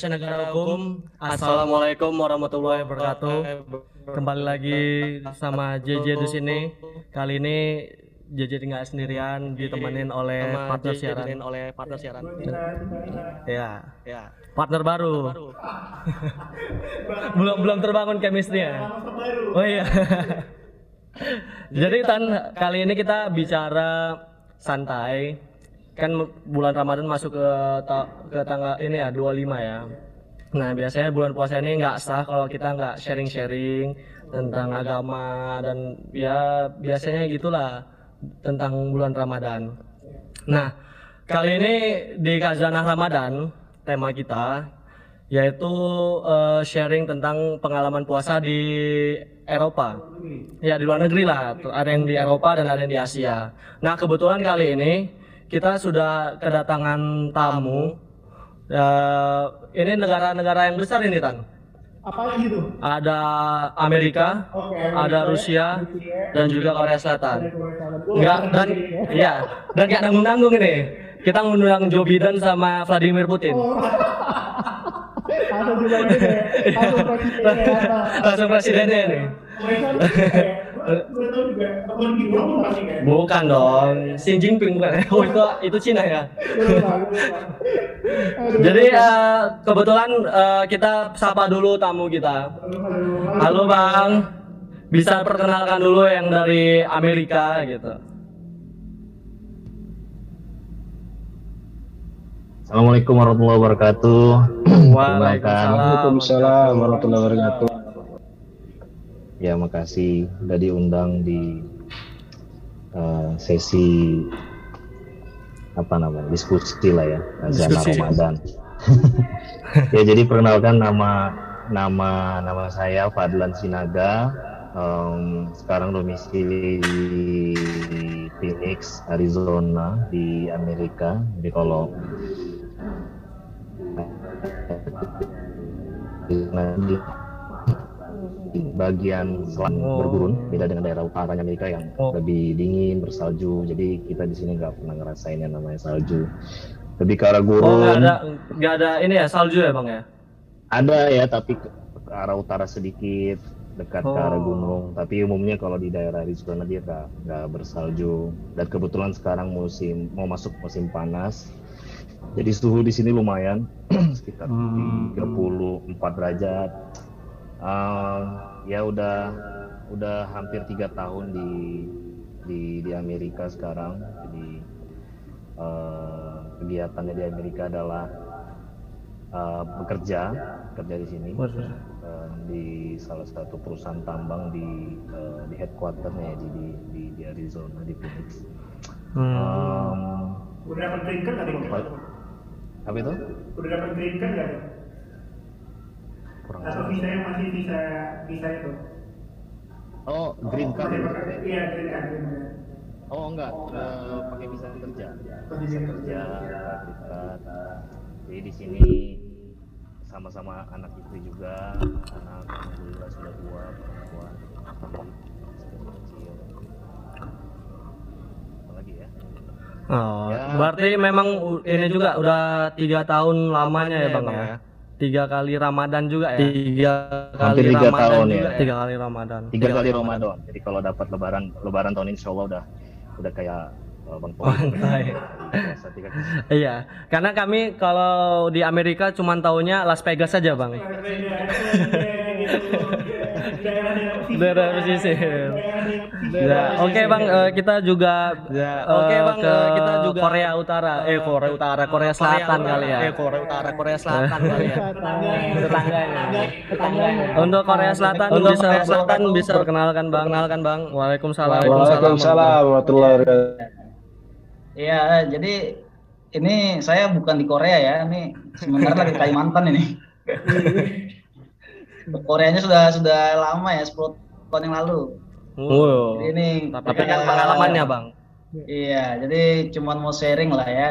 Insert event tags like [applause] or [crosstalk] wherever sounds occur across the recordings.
Indonesia negara hukum. Assalamualaikum warahmatullahi wabarakatuh. Kembali lagi sama JJ di sini. Kali ini JJ tinggal sendirian ditemenin oleh partner siaran. oleh partner siaran. Ya, ya. Partner baru. [laughs] belum belum terbangun chemistry-nya. Oh iya. [laughs] Jadi Tan, kali ini kita bicara santai. Kan bulan Ramadan masuk ke ta- ke tanggal ini ya 25 ya. Nah, biasanya bulan puasa ini nggak sah kalau kita nggak sharing-sharing tentang agama dan ya biasanya gitulah tentang bulan Ramadan. Nah, kali ini di Kazanah Ramadan tema kita yaitu eh, sharing tentang pengalaman puasa di Eropa. Ya di luar negeri lah, ada yang di Eropa dan ada yang di Asia. Nah kebetulan kali ini kita sudah kedatangan tamu. Eh, ini negara-negara yang besar ini Tan. apa lagi tuh? Ada Amerika, Oke, ada Rusia, dan juga Korea Selatan. Enggak Enggak dan iya dan kayak nanggung-nanggung ini. Kita ngundang Joe Biden sama Vladimir Putin. [laughs] Juga ini ya. Ada presidennya? [laughs] Langsung presidennya nih. Juga. Kan? Bukan dong, Xi Jinping bukan. [laughs] Oh itu itu Cina ya. [laughs] Jadi eh, kebetulan eh, kita sapa dulu tamu kita. Halo Bang, bisa perkenalkan dulu yang dari Amerika gitu. Assalamualaikum warahmatullahi wabarakatuh. Waalaikumsalam warahmatullahi wabarakatuh. Ya makasih udah diundang di eh, sesi apa namanya diskusi lah ya Diskusi. Ramadan. [laughs] ya jadi perkenalkan nama nama nama saya Fadlan Sinaga. Em, sekarang domisili di Phoenix, Arizona di Amerika. Jadi kalau di di bagian selang Oh. bergurun beda dengan daerah utaranya Amerika yang Oh. lebih dingin bersalju jadi kita di sini nggak pernah ngerasain yang namanya salju lebih ke arah Oh gurun nggak ada nggak ada ini ya salju ya Bang ya? ada ya tapi ke, ke arah utara sedikit dekat ke arah Oh. gunung tapi umumnya kalau di daerah Arizona dia nggak nggak bersalju dan kebetulan sekarang musim mau masuk musim panas jadi suhu di sini lumayan [clears throat] sekitar Hmm. 34 derajat Ah, ya udah udah hampir tiga tahun di di di Amerika sekarang jadi eh, kegiatannya di Amerika adalah eh, bekerja bekerja di sini eh, di salah satu perusahaan tambang di eh, di headquarternya ya, di, di di di Arizona di Phoenix. Hmm. Em, Udah dapat green card tadi? apa, apa itu? Udah dapat green card nggak? Kurang Atau jelas. visa yang masih visa visa itu? Oh, green card. Iya green card. Oh enggak, eh, pakai visa kerja. Green kerja, card. dekat. Jadi di sini sama-sama anak istri juga, anak alhamdulillah sudah dua perempuan, lagi ya? Oh, Ya. berarti memang ini juga udah tiga tahun lamanya ya bang ya? Tiga kali Ramadan juga ya? Tiga Hampir kali tiga Ramadan tahun juga. ya. Tiga kali Ramadan. Tiga kali Ramadan. Jadi kalau dapat lebaran lebaran tahun ini insya Allah udah udah kayak eh, Bang tiga kali. Iya, karena kami kalau di Amerika cuma taunya Las Vegas saja bang. Daerah pesisir. Ya, oke bang, eh, kita juga Ya, eh, oke, Bang, ke eh, kita juga- Korea Utara, eh Korea Utara, Korea Selatan kali ya. Eh Korea Utara, Korea Selatan kali ya. Tetangganya. Tetangganya. Untuk Korea Selatan Untuk bisa Korea Selatan bisa perkenalkan bang, perkenalkan bang. Waalaikumsalam. Waalaikumsalam warahmatullahi wabarakatuh. Iya, jadi ini saya bukan di Korea ya, ini sementara lagi di Kalimantan ini. [laughs] Koreanya sudah sudah lama ya, 10 tahun yang lalu. Wow. Jadi ini Tapi kan pengalamannya bang. Iya, jadi cuman mau sharing lah ya.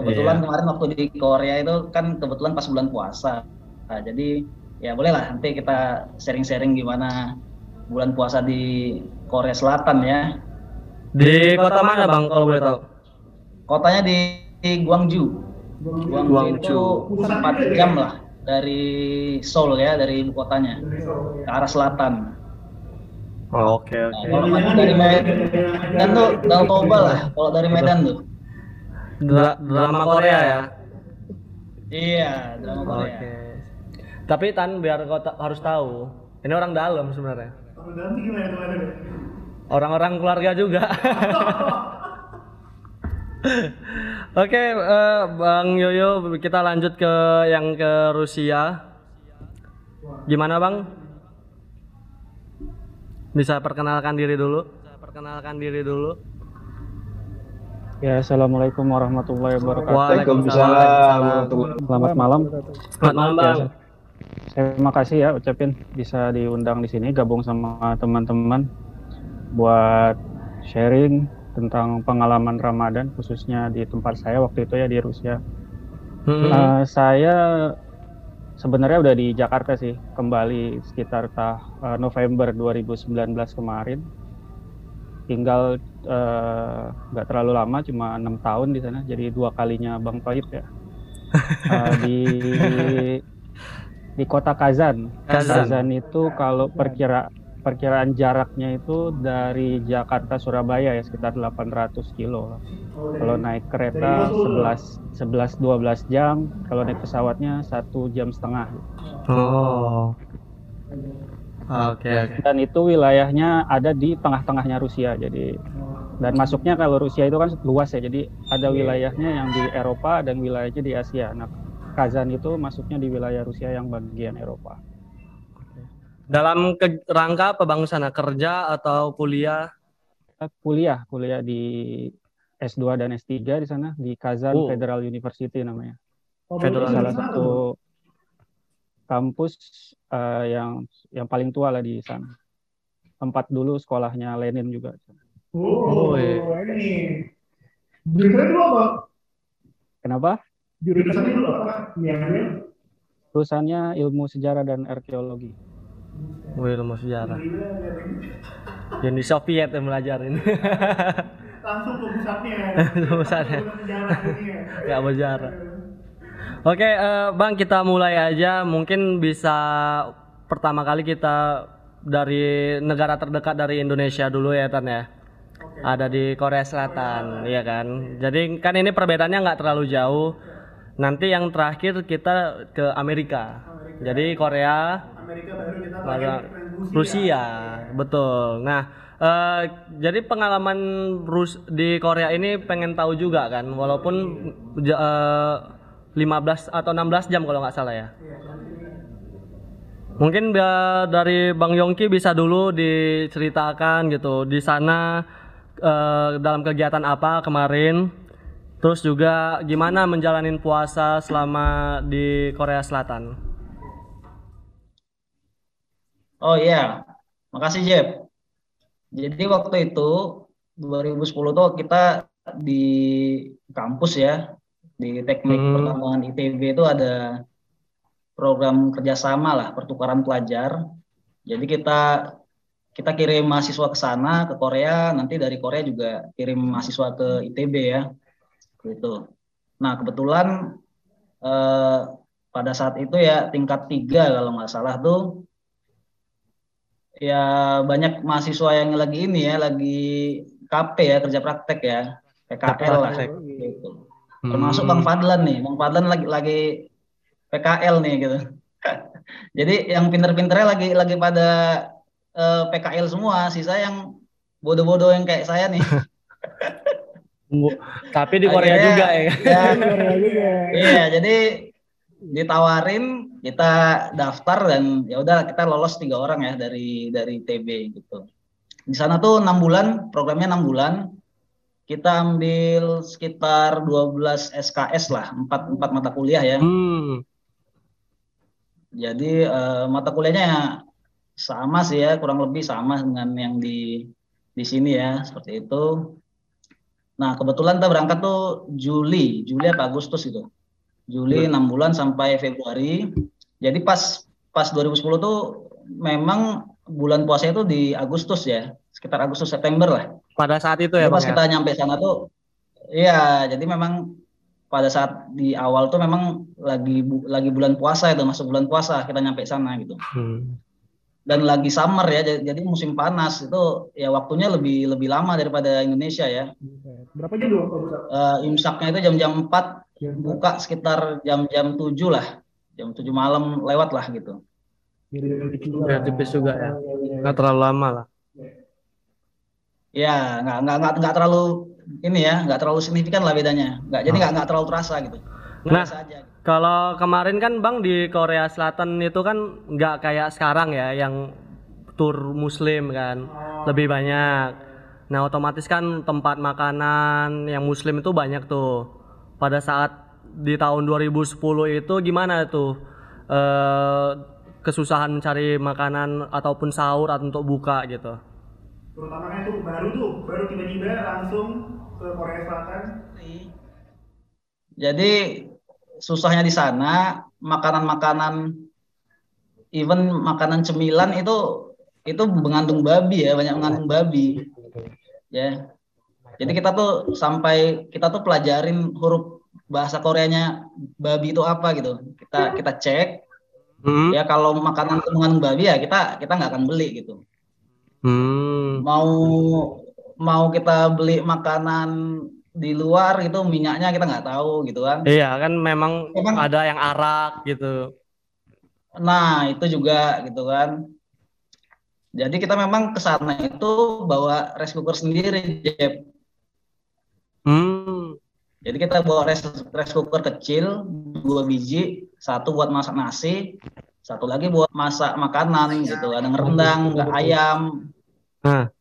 Kebetulan Iya. kemarin waktu di Korea itu kan kebetulan pas bulan puasa. Nah, jadi ya boleh lah nanti kita sharing-sharing gimana bulan puasa di Korea Selatan ya. Di kota mana bang kalau boleh tahu? Kotanya di, di Gwangju. Guangzhou Guangzhou. itu 4 jam lah dari Seoul ya, dari ibu kotanya ke arah selatan. Oh, Oke Nah, oke. kalau dari Medan tuh Danau Toba lah, kalau dari Medan tuh. Dra- drama Korea ya. Iya, drama Korea. Oke. Tapi Tan biar kau ta- harus tahu, ini orang dalam sebenarnya. Kalau dalam gimana? Orang-orang keluarga juga. [laughs] Oke, eh, Bang Yoyo, kita lanjut ke yang ke Rusia. Gimana Bang? Bisa perkenalkan diri dulu? Bisa perkenalkan diri dulu. Ya, assalamualaikum warahmatullahi wabarakatuh. Waalaikumsalam Selamat malam. Selamat malam Bang. Terima kasih ya ucapin bisa diundang di sini gabung sama teman-teman buat sharing tentang pengalaman Ramadan khususnya di tempat saya waktu itu ya di Rusia. Hmm. Eh, saya sebenarnya udah di Jakarta sih kembali sekitar tah eh, November 2019 kemarin. Tinggal eh, nggak terlalu lama cuma enam tahun di sana jadi dua kalinya Bang Toib ya. [laughs] Eh, di di kota Kazan. Kazan. itu kalau perkira perkiraan jaraknya itu dari Jakarta Surabaya ya sekitar 800 kilo. Kalau naik kereta 11 11 12 jam, kalau naik pesawatnya satu jam setengah. Oh. Oke oke. Dan itu wilayahnya ada di tengah-tengahnya Rusia. Jadi dan masuknya kalau Rusia itu kan luas ya. Jadi ada wilayahnya yang di Eropa dan wilayahnya di Asia. Nah, Kazan itu masuknya di wilayah Rusia yang bagian Eropa. Dalam ke- rangka apa Bang sana? Kerja atau kuliah? Kita kuliah, kuliah di S2 dan S3 di sana di Kazan Oh. Federal University namanya. Federal salah satu kampus eh, yang yang paling tua lah di sana. Tempat dulu sekolahnya Lenin juga. Oh, Oh, iya. ini. Jurusannya dulu apa? Kenapa? Jurusannya dulu apa? Perusahaannya ilmu sejarah dan arkeologi. Wih, ilmu sejarah. Yang di Soviet yang belajarin. [laughs] Langsung ke pusatnya. Pusatnya. Ke sejarah ini ya. Gak berjarak. Oke, eh, Bang, kita mulai aja. Mungkin bisa pertama kali kita dari negara terdekat dari Indonesia dulu ya, Tan ya. Ada di Korea Selatan, iya kan. Jadi kan ini perbedaannya nggak terlalu jauh. Nanti yang terakhir kita ke Amerika. Jadi Korea, Amerika baru kita pakai Rusia. Rusia, betul. Nah, eh, jadi pengalaman Rus di Korea ini pengen tahu juga kan, walaupun ja- eh, 15 atau 16 jam kalau nggak salah ya. Mungkin ya, dari Bang Yongki bisa dulu diceritakan gitu di sana eh, dalam kegiatan apa kemarin, terus juga gimana menjalanin puasa selama di Korea Selatan. Oh iya, makasih Jeb. Jadi waktu itu 2010 tuh kita di kampus ya, di teknik Hmm. pertambangan ITB itu ada program kerjasama lah, pertukaran pelajar. Jadi kita kita kirim mahasiswa ke sana ke Korea, nanti dari Korea juga kirim mahasiswa ke ITB ya, gitu. Nah kebetulan eh, pada saat itu ya tingkat tiga kalau nggak salah tuh ya banyak mahasiswa yang lagi ini ya lagi KP ya kerja praktek ya. PKL lah. gitu. termasuk Bang Fadlan nih. Bang Fadlan lagi lagi PKL nih gitu. [laughs] Jadi yang pinter-pinternya lagi lagi pada eh, PKL semua. Sisa yang bodoh-bodoh yang kayak saya nih. [laughs] [laughs] Tapi di Korea Akhirnya, juga ya. ya, Iya, jadi ditawarin kita daftar dan ya udah kita lolos tiga orang ya dari dari TB gitu. Di sana tuh enam bulan, programnya enam bulan. Kita ambil sekitar 12 SKS lah, empat empat mata kuliah ya. Hmm. Jadi eh, mata kuliahnya sama sih ya, kurang lebih sama dengan yang di di sini ya, seperti itu. Nah, kebetulan kita berangkat tuh Juli, Juli apa Agustus itu. Juli enam bulan sampai Februari. Jadi pas pas 2010 tuh memang bulan puasa itu di Agustus ya, sekitar Agustus September lah. Pada saat itu ya, Jadi Bang. pas ya? kita nyampe sana tuh, iya, jadi memang pada saat di awal tuh memang lagi bu- lagi bulan puasa itu masuk bulan puasa kita nyampe sana gitu Hmm. Dan lagi summer ya jadi, musim panas itu ya waktunya lebih lebih lama daripada Indonesia ya Berapa jam dulu? Eh, imsaknya itu jam-jam 4 Ya, buka sekitar jam-jam 7 lah jam 7 malam lewat lah gitu. Biar tipis juga ya. Nggak terlalu lama lah. ya nggak nggak nggak nggak terlalu ini ya nggak terlalu signifikan lah bedanya nggak jadi nggak nggak terlalu terasa gitu Nah. Kalau kemarin kan Bang di Korea Selatan itu kan nggak kayak sekarang ya yang tur muslim kan lebih banyak. Nah otomatis kan tempat makanan yang muslim itu banyak tuh. Pada saat di tahun 2010 itu gimana tuh eh, kesusahan mencari makanan ataupun sahur atau untuk buka gitu. Terutama kan itu baru tuh, baru tiba-tiba langsung ke Korea Selatan. Jadi susahnya di sana makanan-makanan even makanan cemilan itu itu mengandung babi ya banyak mengandung babi. Ya. Jadi kita tuh sampai kita tuh pelajarin huruf bahasa Koreanya babi itu apa gitu. Kita kita cek. Hmm. ya kalau makanan itu mengandung babi ya kita kita nggak akan beli gitu. Hmm. mau mau kita beli makanan di luar gitu minyaknya kita nggak tahu gitu kan Iya kan memang Emang- ada yang arak gitu. Nah, itu juga gitu kan. Jadi kita memang ke sana itu bawa rice cooker sendiri, Jeb. Hmm. Jadi kita bawa rice, rice cooker kecil, dua biji, satu buat masak nasi, satu lagi buat masak makanan gitu. Ada rendang, nggak ayam. Nah.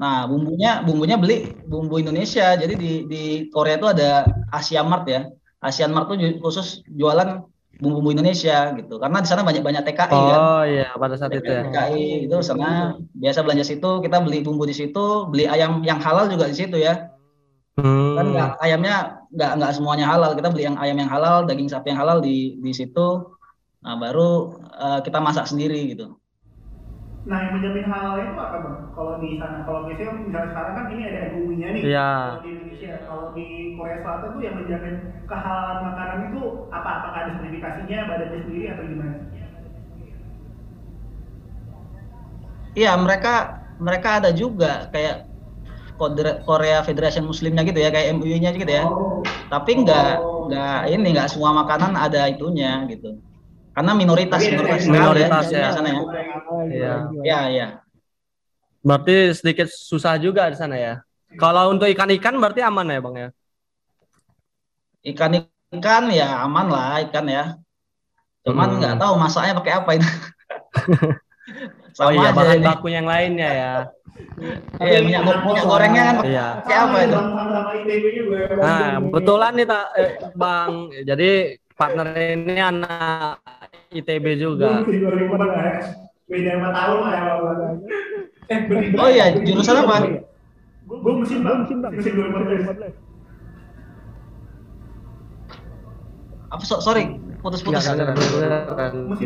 Nah, bumbunya bumbunya beli bumbu Indonesia. Jadi di di Korea itu ada Asia Mart ya. Asian Mart tuh khusus jualan bumbu-bumbu Indonesia gitu. Karena di sana banyak-banyak TKI kan. Oh iya pada saat itu ya. TKI itu sana biasa belanja situ kita beli bumbu di situ beli ayam yang halal juga di situ ya Hmm. kan nggak ayamnya nggak nggak semuanya halal kita beli yang ayam yang halal daging sapi yang halal di di situ nah baru eh, kita masak sendiri gitu Nah, yang menjamin halal itu apa bang? Kalau di sana, kalau biasanya misalnya sekarang kan ini ada MUI-nya nih. Iya. Kalau di Indonesia, kalau di Korea Selatan tuh yang menjamin kehalalan makanan itu apa? Apakah ada sertifikasinya, badannya sendiri atau gimana? iya mereka mereka ada juga kayak Korea Federation Muslimnya gitu ya kayak MUI-nya gitu ya Oh, tapi nggak nggak ini nggak semua makanan ada itunya gitu karena minoritas minoritas, Minoritas, ya. di sana ya Iya. ya ya Berarti sedikit susah juga di sana ya. Kalau untuk ikan-ikan berarti aman ya bang ya. ikan ikan ya aman lah ikan ya cuman Hmm. nggak tahu masaknya pakai apa itu [laughs] Oh sama iya aja bahan ini. baku yang lainnya ya. Iya, minyak, minyak gorengnya kan Iya. pakai apa itu. Nah kebetulan nih tak eh, bang. Jadi partner ini anak ITB juga. masih 2014. Beda 4 tahun lah ya. Eh, oh iya jurusan apa Gue mesin bang, mesin 2014. apa so- sorry putus-putus Mesin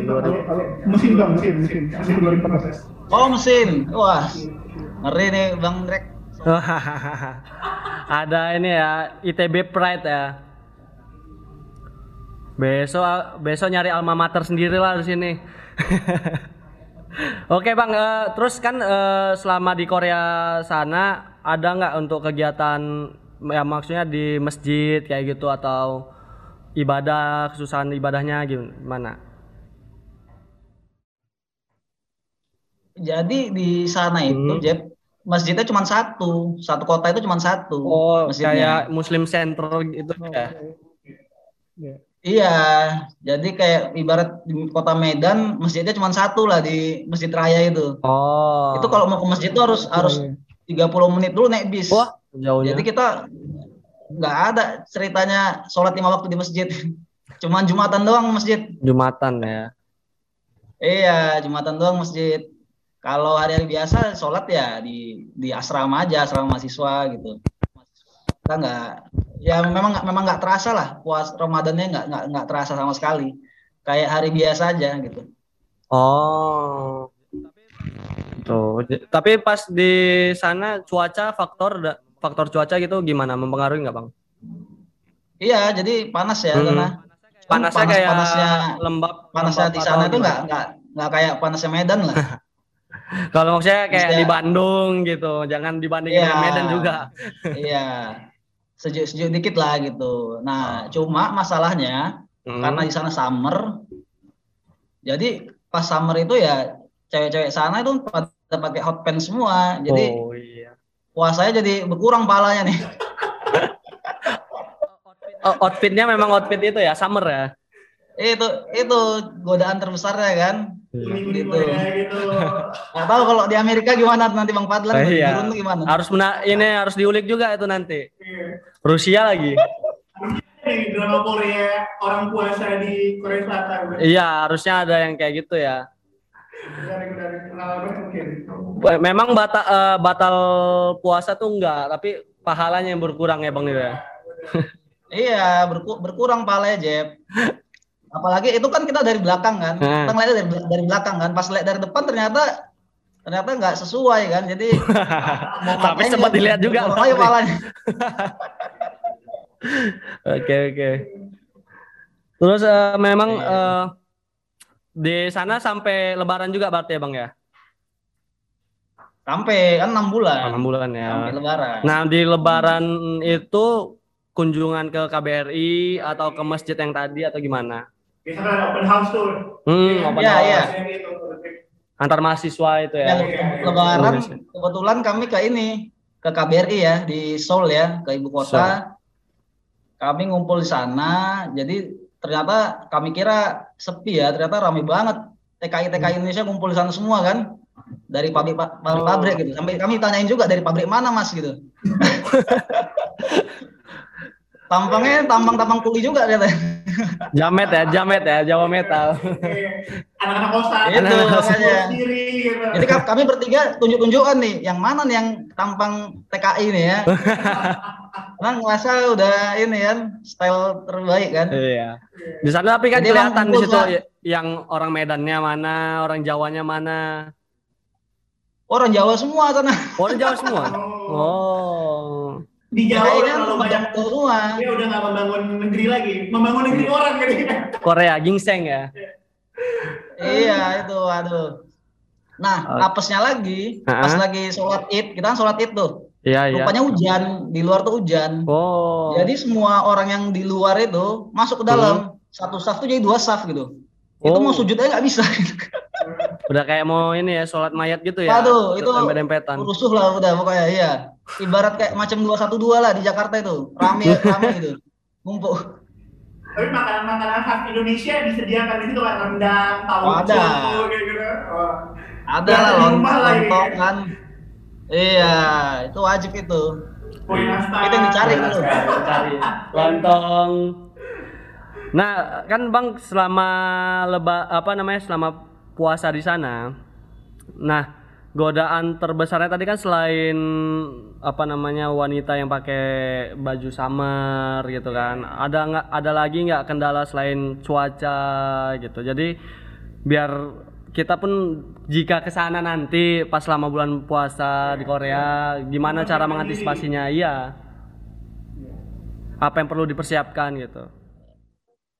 dua bang, ribu. kalau- mesin bang, mesin, mesin, mesin 2014. oh mesin wah ngeri nih bang Rek [laughs] Ada ini ya ITB Pride ya. Besok besok nyari alma mater sendiri lah di sini. [laughs] Oke bang, eh, terus kan eh, selama di Korea sana ada nggak untuk kegiatan ya maksudnya di masjid kayak gitu atau ibadah kesusahan ibadahnya gimana? jadi di sana itu Hmm. Jeb masjidnya cuma satu satu kota itu cuma satu Oh masjidnya. kayak Muslim Center gitu ya? Iya, jadi kayak ibarat di kota Medan masjidnya cuma satu lah di Masjid Raya itu. Oh. Itu kalau mau ke masjid itu harus harus 30 menit dulu naik bis. Wah jauhnya. Jadi kita nggak ada ceritanya sholat lima waktu di masjid. [laughs] Cuman Jumatan doang masjid. Jumatan ya. Iya, Jumatan doang masjid. Kalau hari-hari biasa sholat ya di di asrama aja, asrama mahasiswa gitu. Kita nggak, ya memang nggak memang nggak terasa lah puas Ramadannya nggak nggak nggak terasa sama sekali. Kayak hari biasa aja gitu. Oh. Tuh, tapi pas di sana cuaca faktor faktor cuaca gitu gimana mempengaruhi nggak bang? Iya, jadi panas ya Hmm. karena Panasnya panas- kayak panasnya lembab. panasnya lembab di sana itu gimana? nggak nggak nggak kayak panasnya Medan lah. [laughs] Kalau maksudnya kayak Maksudnya- di Bandung gitu, jangan dibandingin Iya. dengan Medan juga. iya. [laughs] Sejuk-sejuk dikit lah gitu. Nah, cuma masalahnya Hmm. karena di sana summer. Jadi pas summer itu ya cewek-cewek sana itu pada pakai hot pants semua. Jadi oh iya. puasanya jadi berkurang palanya nih. [laughs] Oh, outfitnya memang outfit itu ya, summer ya. itu itu godaan terbesarnya kan. Kuning-kuning Gitu. Gitu. [laughs] Nggak tahu kalau di Amerika gimana nanti Bang Fadlan Eh, iya. turun tuh gimana? Harus mena ini harus diulik juga itu nanti. Iya. Rusia lagi. Drama Korea orang puasa di Korea Selatan. Iya, harusnya ada yang kayak gitu ya. Memang batal eh, batal puasa tuh enggak, tapi pahalanya yang berkurang ya Bang Nil ya. Iya, berku- berkurang palanya, Jeb. [laughs] Apalagi itu kan kita dari belakang kan. Hmm. Kita ngeliatnya dari, dari belakang kan. Pas lihat dari depan ternyata ternyata nggak sesuai kan. Jadi [laughs] mau Tapi sempat dilihat juga. aja palanya. [laughs] Oke, oke. Terus eh, memang eh, di sana sampai lebaran juga berarti ya Bang ya? Sampai kan enam bulan. Enam bulan ya. Sampai lebaran. Nah, di lebaran itu kunjungan ke KBRI atau ke masjid yang tadi atau gimana? Biasanya kan ada open house tuh. Hmm, open Iya, house. iya. Gitu. Antar mahasiswa itu Ya, ya. lebaran Indonesia. kebetulan kami ke ini ke KBRI ya di Seoul ya ke ibu kota. Kami ngumpul di sana. Jadi ternyata kami kira sepi ya, ternyata ramai banget. TKI TKI Indonesia ngumpul di sana semua kan. Dari pabrik pabrik, pabrik gitu. Sampai kami tanyain juga dari pabrik mana Mas gitu. [laughs] Tampangnya tampang-tampang kuli juga katanya. Jamet ya, jamet ya, Jawa metal. Anak-anak kosan. Itu anak-anak makanya. sendiri gitu. Jadi ka- kami bertiga tunjuk-tunjukkan nih, yang mana nih yang tampang TKI nih ya. [laughs] Karena ngerasa udah ini kan, style terbaik kan. Iya. Di sana tapi kan Jadi kelihatan di situ ya- yang orang Medannya mana, orang Jawanya mana. Orang Jawa semua sana. Orang Jawa semua. [laughs] Oh. Di Jawa TKI udah terlalu banyak semua. dia udah nggak membangun negeri lagi, membangun negeri orang gitu. Korea gingseng ya. Iya itu, aduh. Nah, Oh. apesnya lagi, pas Ha-ha. lagi sholat id, kita kan sholat id tuh. Iya, iya. Rupanya hujan, di luar tuh hujan. Oh. Jadi semua orang yang di luar itu masuk ke dalam. Satu saf tuh jadi dua saf gitu. Itu Oh. mau sujud aja nggak bisa. [laughs] udah kayak mau ini ya sholat mayat gitu ya. Aduh, itu dempet-dempetan. Rusuh lah udah pokoknya iya. Ibarat kayak macam 212 lah di Jakarta itu. Rame [laughs] rame gitu. Ngumpul. Tapi makanan-makanan khas Indonesia disediakan di situ kan rendang, tahu Oh, ada. kayak gitu. Oh. Ada lah lontong kan. Iya, itu wajib itu. Kue nastar. Itu yang dicari itu. Cari lontong. Nah, kan Bang selama leba apa namanya selama puasa di sana. Nah, godaan terbesarnya tadi kan selain apa namanya wanita yang pakai baju summer gitu kan. Ada nggak ada lagi nggak kendala selain cuaca gitu. Jadi biar kita pun jika ke sana nanti pas selama bulan puasa di Korea gimana cara mengantisipasinya? Iya. Apa yang perlu dipersiapkan gitu.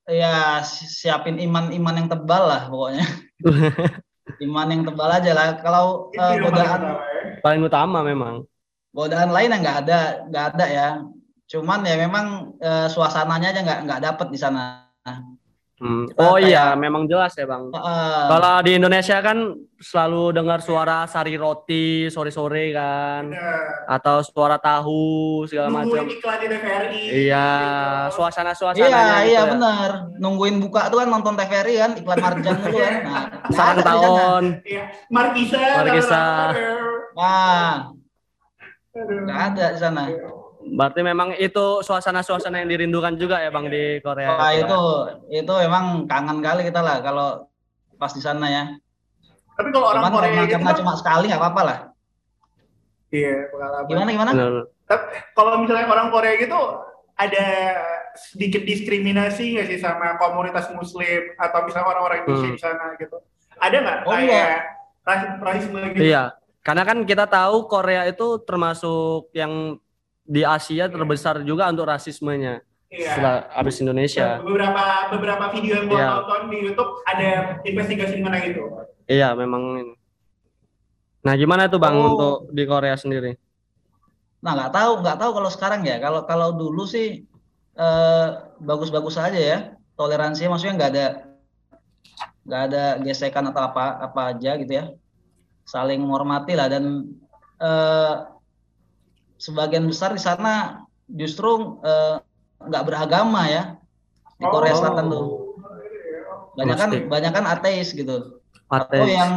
Ya si- siapin iman-iman yang tebal lah pokoknya. [laughs] [laughs] iman yang tebal aja lah. Kalau paling godaan utama ya. Paling utama memang. godaan lain yang nggak ada, nggak ada ya. Cuman ya memang eh, suasananya aja nggak nggak dapet di sana. Hmm. Oh kayak- iya, memang jelas ya bang. Eh, Kalau di Indonesia kan selalu dengar suara sari roti sore-sore kan, Bener. atau suara tahu segala macam. Nungguin iklan di TVRI. Iya, gitu. suasana-suasana. Iya, gitu iya ya. benar. Nungguin buka tuh kan nonton TVRI kan iklan Marjan dulu kan. Nah, Sarang tahun. Iya. Markisa. Markisa. Nah, nggak ada di sana. Berarti memang itu suasana-suasana yang dirindukan juga ya bang di Korea. Wah itu itu emang kangen kali kita lah kalau pas di sana ya. Tapi kalau orang Cuman Korea karena, gitu karena kan, cuma sekali nggak apa-apa lah. iya pengalaman. Gimana gimana? Benar. Kalau misalnya orang Korea gitu ada sedikit diskriminasi nggak sih sama komunitas Muslim atau misalnya orang-orang Indonesia Hmm. di sana gitu? Ada nggak Oh, kayak ras- rasisme gitu? Iya, karena kan kita tahu Korea itu termasuk yang di Asia terbesar juga untuk rasismenya. Iya. setelah abis Indonesia. Beberapa beberapa video yang gua Iya. tonton di YouTube ada investigasi mengenai itu. Iya, memang ini. Nah, gimana tuh Bang Oh. untuk di Korea sendiri? Nah, nggak tahu, nggak tahu kalau sekarang ya. Kalau kalau dulu sih eh, bagus-bagus aja ya. Toleransinya maksudnya nggak ada nggak ada gesekan atau apa apa aja gitu ya. Saling menghormati lah dan eh, sebagian besar di sana justru eh, nggak beragama ya di Korea Oh. Selatan tuh. Banyak kan banyak kan ateis gitu. Ateis. Oh yang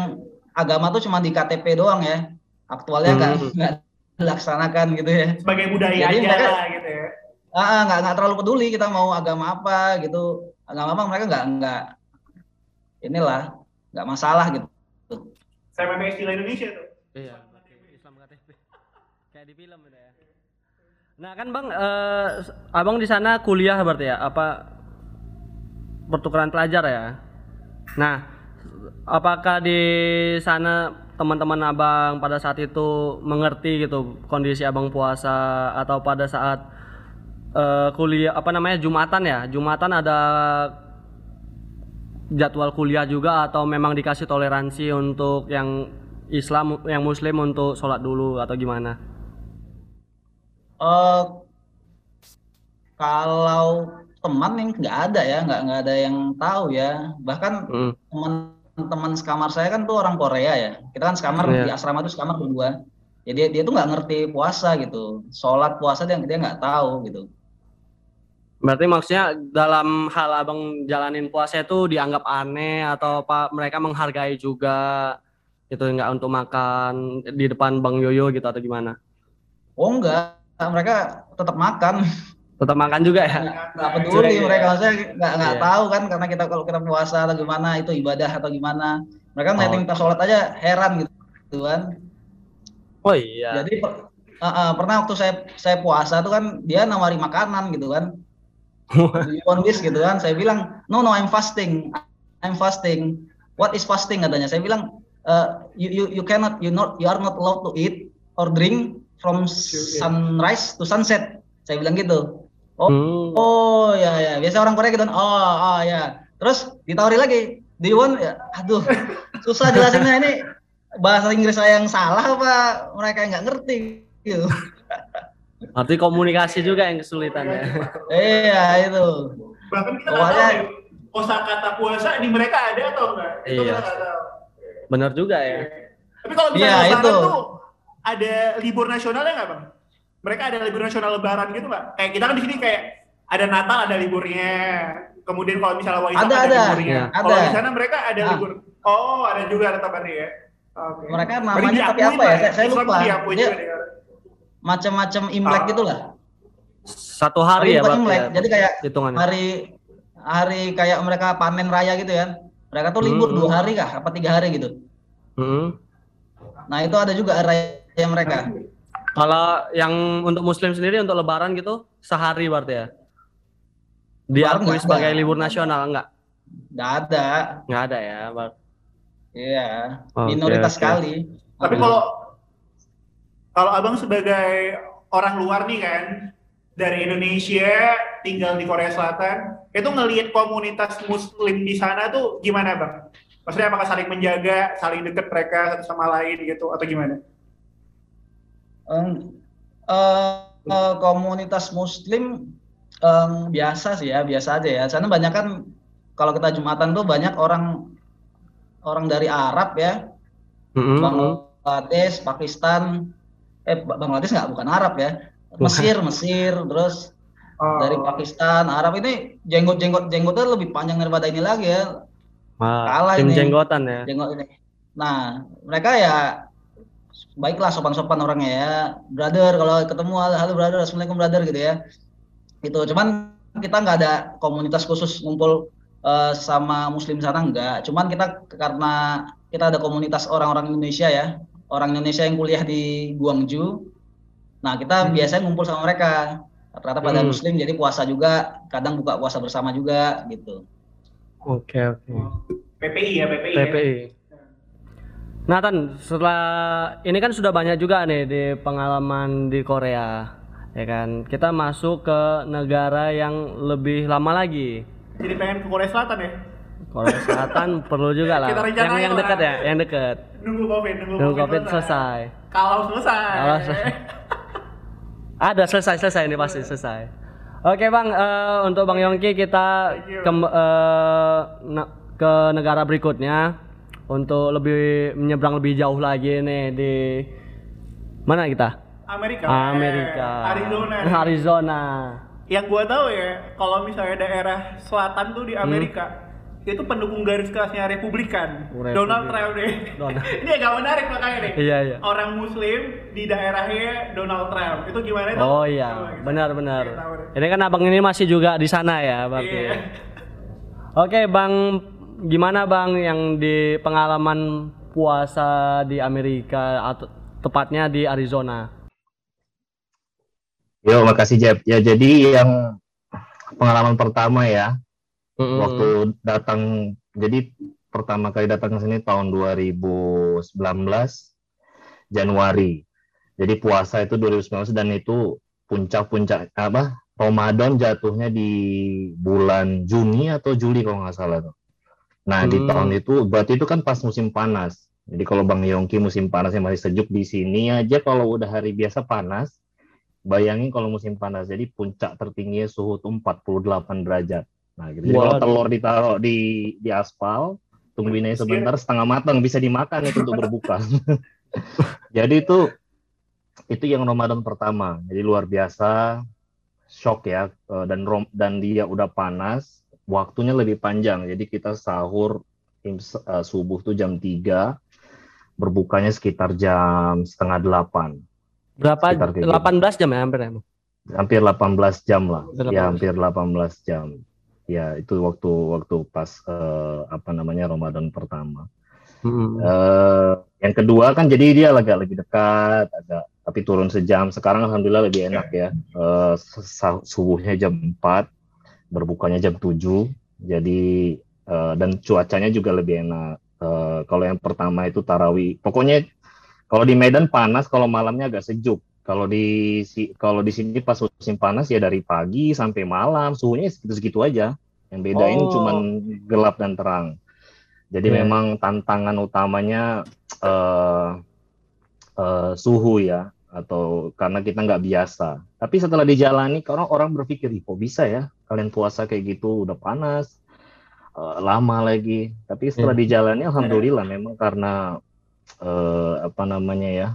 agama tuh cuma di KTP doang ya. Aktualnya nggak Hmm. nggak dilaksanakan gitu ya. Sebagai budaya Jadi aja mereka- lah gitu ya. Ah, nggak nggak terlalu peduli kita mau agama apa gitu. Agama apa mereka nggak nggak inilah nggak masalah gitu. Saya pakai istilah Indonesia tuh. Iya. Kayak di film itu ya. Nah, kan Bang eh, Abang di sana kuliah berarti ya? Apa pertukaran pelajar ya? Nah, apakah di sana teman-teman Abang pada saat itu mengerti gitu kondisi Abang puasa atau pada saat eh, kuliah apa namanya Jumatan ya? Jumatan ada jadwal kuliah juga atau memang dikasih toleransi untuk yang Islam yang Muslim untuk sholat dulu atau gimana? Eh kalau teman yang nggak ada ya nggak nggak ada yang tahu ya. Bahkan Hmm. teman-teman sekamar saya kan tuh orang Korea ya. Kita kan sekamar Iya. di asrama tuh sekamar berdua. Jadi dia tuh nggak ngerti puasa gitu. Sholat puasa dia dia nggak tahu gitu. Berarti maksudnya dalam hal abang jalanin puasa itu dianggap aneh atau apa mereka menghargai juga itu nggak untuk makan di depan Bang Yoyo gitu atau gimana? Oh enggak, mereka tetap makan. Tetap makan juga ya? nggak peduli Iya. mereka maksudnya nggak nggak Iya. tahu kan karena kita kalau kita puasa atau gimana itu ibadah atau gimana mereka Oh. ngeliatin kita sholat aja heran gitu, gitu kan Oh iya. jadi per- uh, uh, pernah waktu saya saya puasa tuh kan dia nawari makanan gitu kan [laughs] di on this gitu kan saya bilang no no I'm fasting I'm fasting what is fasting katanya saya bilang "Uh, you you you cannot you not you are not allowed to eat or drink from sunrise to sunset saya bilang gitu Hmm. Oh ya ya, biasa orang Korea gitu. Oh, oh ya. Terus ditawari lagi, do you want? Ya, aduh, susah jelasinnya ini bahasa Inggris saya yang salah apa mereka yang nggak ngerti gitu. Berarti komunikasi juga yang kesulitan ya. Iya itu. Bahkan kita nggak Pokoknya- tahu ya, kosakata puasa di mereka ada atau enggak? Itu Iya. Bener juga ya. Tapi kalau misalnya Iya, itu. tuh ada libur nasionalnya nggak bang? Mereka ada libur nasional lebaran gitu nggak? Kayak kita kan di sini kayak ada Natal ada liburnya. Kemudian kalau misalnya Waisak Ada, ada, ada. liburnya. Iya. Kalau Ada. di sana mereka ada Ah. libur. Oh, ada juga ada tabarnya ya. Oke. Mereka namanya tapi apa ya? lah Saya, saya lupa. Dia dia. macam-macam Imlek Ah. gitulah. Satu hari Tapi ya berarti Imlek. ya, Jadi kayak hitungannya. hari hari kayak mereka panen raya gitu ya. Mereka tuh libur Hmm. dua hari kah? Apa tiga hari gitu. Hmm. Nah itu ada juga hari raya mereka. Kalau yang untuk Muslim sendiri untuk Lebaran gitu sehari berarti ya? Diakui ada. sebagai libur nasional enggak? Nggak ada. Nggak ada ya, Bang. Iya. Oke, Minoritas oke. sekali. Tapi kalau kalau abang sebagai orang luar nih kan dari Indonesia tinggal di Korea Selatan, itu ngelihat komunitas Muslim di sana tuh gimana bang? Maksudnya apakah saling menjaga, saling deket mereka satu sama lain gitu atau gimana? Em, eh, eh, komunitas Muslim em, biasa sih ya, biasa aja ya. Sana banyak kan kalau kita jumatan tuh banyak orang orang dari Arab ya, Mm-mm. Bangladesh, Pakistan, eh Ba- Bangladesh nggak bukan Arab ya, Mesir, Mesir, terus Oh, dari Pakistan, Arab ini jenggot jenggot jenggotnya lebih panjang daripada ini lagi ya, Wah, Kalah ini. jenggotan ya. jenggot ini. Nah, mereka ya baiklah sopan-sopan orangnya ya. Brother kalau ketemu halo, brother, assalamualaikum brother gitu ya. Itu cuman kita nggak ada komunitas khusus ngumpul eh, sama muslim sana enggak. Cuman kita karena kita ada komunitas orang-orang Indonesia ya. Orang Indonesia yang kuliah di Guangzhou. Nah, kita biasanya ngumpul sama mereka. Rata-rata pada Hmm. muslim jadi puasa juga, kadang buka puasa bersama juga gitu. Oke, oke. PPI ya PPI. ya? Nathan, setelah ini kan sudah banyak juga nih di pengalaman di Korea, ya kan? Kita masuk ke negara yang lebih lama lagi. Jadi pengen ke Korea Selatan ya? Korea Selatan [laughs] perlu juga lah. Kita yang yang dekat ya yang dekat Nunggu COVID, nunggu, nunggu covid selesai. Kalau selesai. Kalau selesai. [laughs] ada selesai selesai ini pasti selesai. Oke bang eh, untuk bang Yongki kita ke, eh, na- ke negara berikutnya untuk lebih menyeberang lebih jauh lagi nih di mana kita Amerika. Amerika Eh, Arizona. [laughs] Arizona Yang gua tahu ya, kalau misalnya daerah selatan tuh di Hmm. Amerika itu pendukung garis kerasnya Republikan, Republikan. Donald Trump deh. Donald. [laughs] Ini agak menarik makanya nih. Iya, iya. Orang Muslim di daerahnya Donald Trump. Itu gimana itu? Oh iya, benar-benar. deh. Ini kan abang ini masih juga di sana ya, berarti. Iya. Oke, bang, gimana bang yang di pengalaman puasa di Amerika atau tepatnya di Arizona? Yo, makasih Jeb. Ya, jadi yang pengalaman pertama ya, Mm-mm. waktu datang, jadi pertama kali datang ke sini tahun 2019 Januari. Jadi puasa itu 2019 dan itu puncak-puncak apa? Ramadan jatuhnya di bulan Juni atau Juli kalau nggak salah tuh. Nah, di Hmm. tahun itu berarti itu kan pas musim panas. Jadi kalau Bang Yongki musim panasnya masih sejuk di sini aja kalau udah hari biasa panas, bayangin kalau musim panas. Jadi puncak tertingginya suhu tuh 48 derajat. Nah, gitu. Jadi kalau telur ditaruh di di aspal, tungguin aja sebentar setengah matang bisa dimakan itu untuk berbuka. [laughs] Jadi itu itu yang Ramadan pertama. Jadi luar biasa shock ya eh, dan rom- dan dia udah panas, waktunya lebih panjang. Jadi kita sahur eh, subuh tuh jam 3, berbukanya sekitar jam setengah delapan. Berapa? Gitu. 18 jam ya hampir ya? hampir 18 jam lah. Hampir Ya 18. hampir 18 jam. Ya itu waktu waktu pas eh, apa namanya Ramadan pertama. Mm-mm. Eh, yang kedua kan jadi dia agak lebih dekat, agak tapi turun sejam. Sekarang alhamdulillah lebih enak ya. Sa- subuhnya jam 4, berbukanya jam 7. Jadi eh, dan cuacanya juga lebih enak. Eh, kalau yang pertama itu tarawih. Pokoknya kalau di Medan panas, kalau malamnya agak sejuk. Kalau di si- kalau di sini pas musim panas ya dari pagi sampai malam suhunya segitu-segitu aja. Yang bedain Oh. cuman gelap dan terang. Jadi Iya. memang tantangan utamanya eh eh, suhu ya atau karena kita nggak biasa. Tapi setelah dijalani, karena orang berpikir, "Ih, kok bisa ya kalian puasa kayak gitu udah panas, eh, lama lagi." Tapi setelah Iya. dijalani, alhamdulillah memang karena eh, apa namanya ya,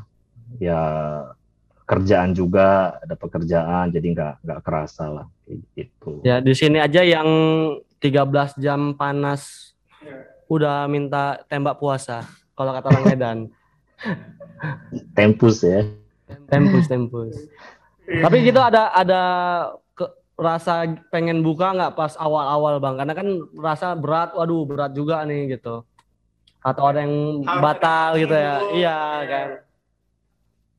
ya kerjaan juga ada pekerjaan, jadi nggak nggak kerasa lah kayak gitu. Ya di sini aja yang 13 jam panas udah minta tembak puasa kalau kata orang Medan. Tempus ya. Tempus, tempus. Tapi gitu ada ada rasa pengen buka nggak pas awal-awal bang? Karena kan rasa berat, waduh berat juga nih gitu. Atau ada yang Harus batal gitu ya? dulu. Iya kan.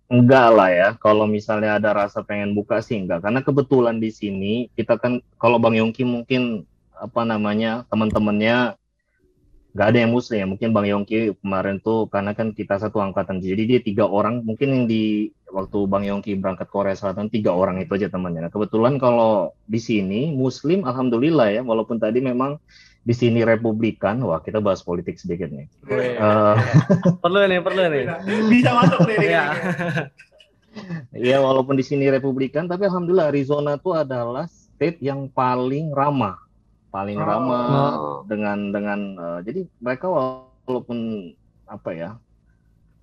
Enggak lah ya, kalau misalnya ada rasa pengen buka sih enggak. Karena kebetulan di sini kita kan, kalau Bang Yongki mungkin apa namanya teman-temannya nggak ada yang muslim ya. Mungkin Bang Yongki kemarin tuh karena kan kita satu angkatan, jadi dia tiga orang. Mungkin yang di waktu Bang Yongki berangkat Korea Selatan tiga orang itu aja temannya. Nah, kebetulan kalau di sini muslim, alhamdulillah ya. Walaupun tadi memang di sini Republikan, wah kita bahas politik sedikit nih. Wih, Eh, [laughs] perlu nih, perlu nih. Bisa masuk nih. Iya. [laughs] Iya, walaupun di sini Republikan, tapi alhamdulillah Arizona itu adalah state yang paling ramah, paling Oh. ramah Oh. dengan dengan eh, jadi mereka walaupun apa ya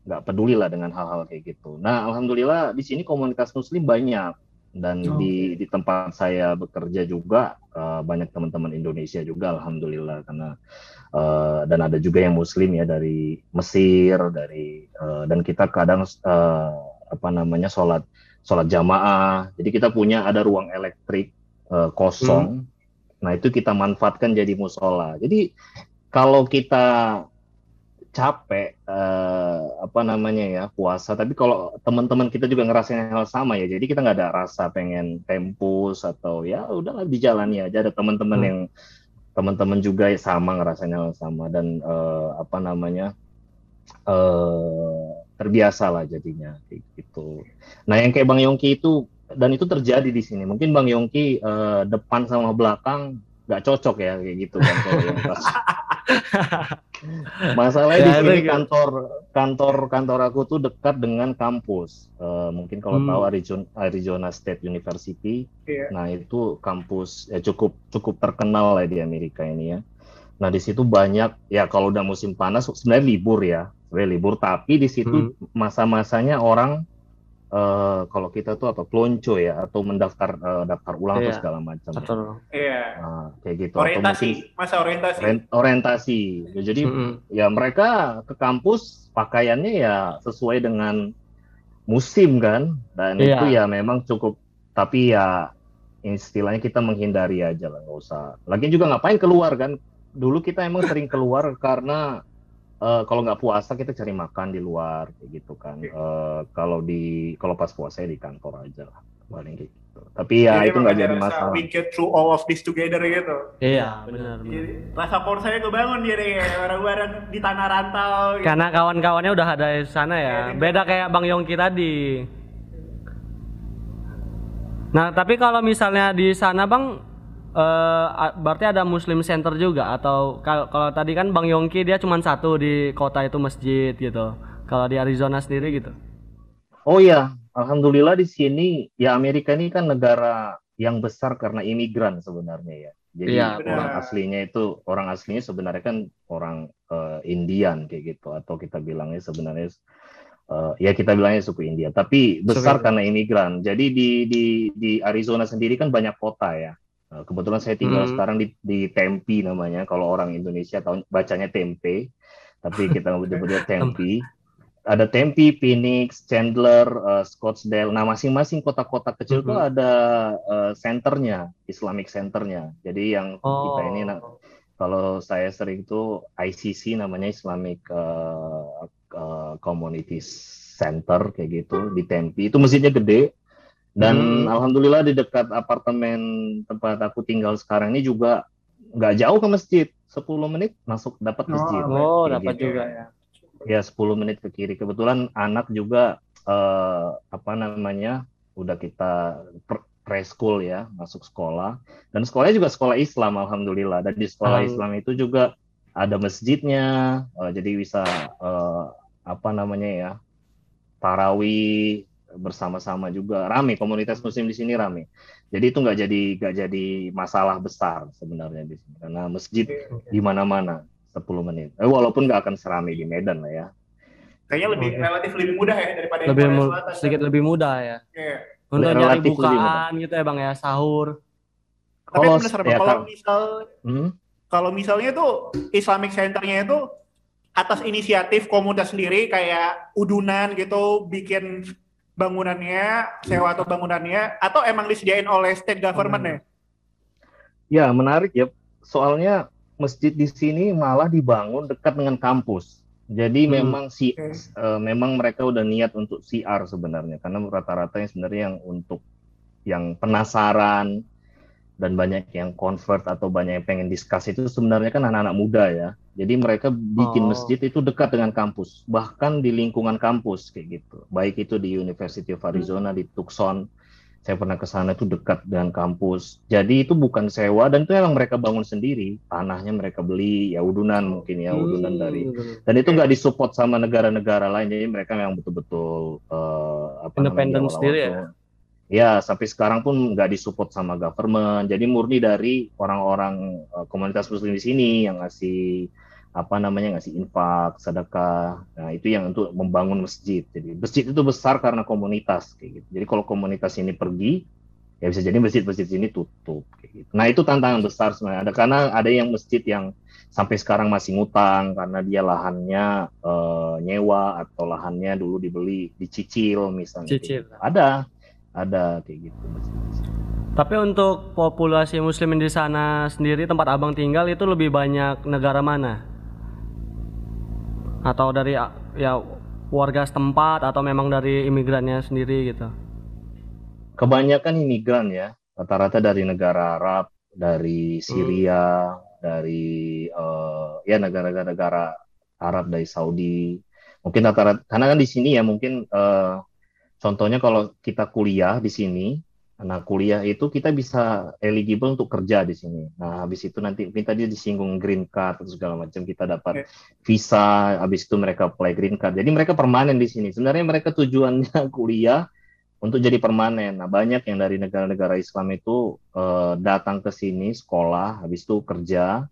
nggak peduli lah dengan hal-hal kayak gitu. Nah, alhamdulillah di sini komunitas Muslim banyak dan Oh. di di tempat saya bekerja juga eh, banyak teman-teman Indonesia juga, alhamdulillah karena eh, dan ada juga yang Muslim ya dari Mesir, dari eh, dan kita kadang eh, apa namanya sholat sholat jamaah. Jadi kita punya ada ruang elektrik eh, kosong. Nah itu kita manfaatkan jadi musola. Jadi kalau kita capek eh, apa namanya ya puasa, tapi kalau teman-teman kita juga ngerasain hal sama ya. Jadi kita nggak ada rasa pengen tempus atau ya udahlah dijalani aja. Ada teman-teman Hmm. yang teman-teman juga sama ngerasain hal sama dan eh, apa namanya eh terbiasa lah jadinya gitu. Nah yang kayak Bang Yongki itu dan itu terjadi di sini. Mungkin Bang Yongki eh, depan sama belakang nggak cocok ya kayak gitu kan. [laughs] Masalahnya di Ya, sini itu- kantor kantor kantor aku tuh dekat dengan kampus. Eh, mungkin kalau Hmm. tahu Arizona, Arizona State University, Iya. nah itu kampus ya cukup cukup terkenal lah di Amerika ini ya. Nah di situ banyak ya kalau udah musim panas sebenarnya libur ya, sebenarnya libur. Tapi di situ masa-masanya orang eh, kalau kita tuh apa pelonco ya atau mendaftar eh, daftar ulang atau Iya. segala macam. ya. Betul. Iya. Nah, kayak gitu. Atau Orientasi, mungkin masa orientasi. orientasi. Ya, jadi Mm-mm. ya mereka ke kampus pakaiannya ya sesuai dengan musim kan dan Iya. itu ya memang cukup tapi ya istilahnya kita menghindari aja lah nggak usah lagi juga ngapain keluar kan dulu kita emang sering keluar karena eh, kalau nggak puasa kita cari makan di luar kayak gitu kan Eh, kalau di kalau pas puasa ya di kantor aja lah paling kayak gitu tapi ya Jadi itu nggak jadi masalah We get through all of this together gitu. Iya, benar. rasa saya kebangun jadi kayak bareng-bareng di tanah rantau. Gitu. Karena kawan-kawannya udah ada di sana ya. Iya, Beda kayak Bang Yongki tadi. Nah, tapi kalau misalnya di sana Bang eh, a- berarti ada Muslim Center juga atau kalau kalau tadi kan Bang Yongki dia cuma satu di kota itu masjid gitu. Kalau di Arizona sendiri gitu. Oh ya, alhamdulillah di sini ya Amerika ini kan negara yang besar karena imigran sebenarnya ya. Jadi Iya, orang benar. aslinya itu orang aslinya sebenarnya kan orang eh, Indian kayak gitu atau kita bilangnya sebenarnya eh, ya kita bilangnya suku India. Tapi besar India. karena imigran. Jadi di di di Arizona sendiri kan banyak kota ya. Eh, kebetulan saya tinggal Hmm. sekarang di di Tempe namanya. Kalau orang Indonesia tahu bacanya tempe, tapi kita menyebutnya [laughs] Tempe ada Tempe, Phoenix, Chandler, eh, Scottsdale. Nah, masing-masing kota-kota kecil tuh Mhm. ada eh, centernya, Islamic centernya. Jadi yang Oh. kita ini, nah, kalau saya sering tuh ICC namanya Islamic eh, eh, Community Center kayak gitu di Tempe. Itu masjidnya gede. Dan Hmm. alhamdulillah di dekat apartemen tempat aku tinggal sekarang ini juga nggak jauh ke masjid. 10 menit masuk dapat Oh, masjid. Oh, Kayak dapat gitu juga ya. ya 10 menit ke kiri. Kebetulan anak juga eh, apa namanya udah kita pre- preschool ya masuk sekolah dan sekolahnya juga sekolah Islam alhamdulillah dan di sekolah Alham- Islam itu juga ada masjidnya eh, jadi bisa eh, apa namanya ya tarawih bersama-sama juga rame komunitas muslim di sini rame jadi itu nggak jadi nggak jadi masalah besar sebenarnya di sini karena masjid di mana-mana 10 menit eh, walaupun nggak akan serame di Medan lah ya Kayaknya lebih Oke. relatif lebih mudah ya daripada Lebih mu- Selatan. sedikit lebih mudah ya. Iya. Untuk nyari bukaan gitu ya Bang ya, sahur. Tapi Kalau- penasaran ya, kalau kan- misal Hmm? kalau misalnya tuh Islamic Centernya itu atas inisiatif komunitas sendiri kayak udunan gitu bikin bangunannya sewa atau bangunannya atau emang disediain oleh state government ya? Ya, menarik ya. Soalnya masjid di sini malah dibangun dekat dengan kampus. Jadi Hmm. memang si Oke. eh, memang mereka udah niat untuk CR sebenarnya karena rata-rata yang sebenarnya yang untuk yang penasaran dan banyak yang convert atau banyak yang pengen discuss itu sebenarnya kan anak-anak muda ya. Jadi mereka bikin Oh. masjid itu dekat dengan kampus, bahkan di lingkungan kampus kayak gitu. Baik itu di University of Arizona di Tucson, saya pernah ke sana itu dekat dengan kampus. Jadi itu bukan sewa dan itu emang mereka bangun sendiri. Tanahnya mereka beli ya udunan mungkin ya udunan Hmm, dari dan itu nggak disupport sama negara-negara lain jadi mereka memang betul-betul eh, apa Independen sendiri ya? Ya sampai sekarang pun nggak disupport sama government jadi murni dari orang-orang eh, komunitas muslim di sini yang ngasih apa namanya ngasih infak sedekah nah itu yang untuk membangun masjid jadi masjid itu besar karena komunitas kayak gitu jadi kalau komunitas ini pergi ya bisa jadi masjid-masjid sini tutup kayak gitu. nah itu tantangan besar sebenarnya ada karena ada yang masjid yang sampai sekarang masih ngutang karena dia lahannya eh, nyewa atau lahannya dulu dibeli dicicil misalnya. Cicil. Gitu. Ada, ada kayak gitu. Tapi untuk populasi muslimin di sana sendiri tempat Abang tinggal itu lebih banyak negara mana? Atau dari ya warga setempat atau memang dari imigrannya sendiri gitu? Kebanyakan imigran ya, rata-rata dari negara Arab, dari Syria, dari eh, ya negara-negara Arab dari Saudi. Mungkin rata-rata karena kan di sini ya mungkin eh, contohnya kalau kita kuliah di sini Nah, kuliah itu kita bisa eligible untuk kerja di sini. Nah, habis itu nanti minta dia disinggung green card atau segala macam kita dapat visa, habis itu mereka apply green card. Jadi mereka permanen di sini. Sebenarnya mereka tujuannya [laughs] kuliah untuk jadi permanen. Nah, banyak yang dari negara-negara Islam itu uh, datang ke sini sekolah, habis itu kerja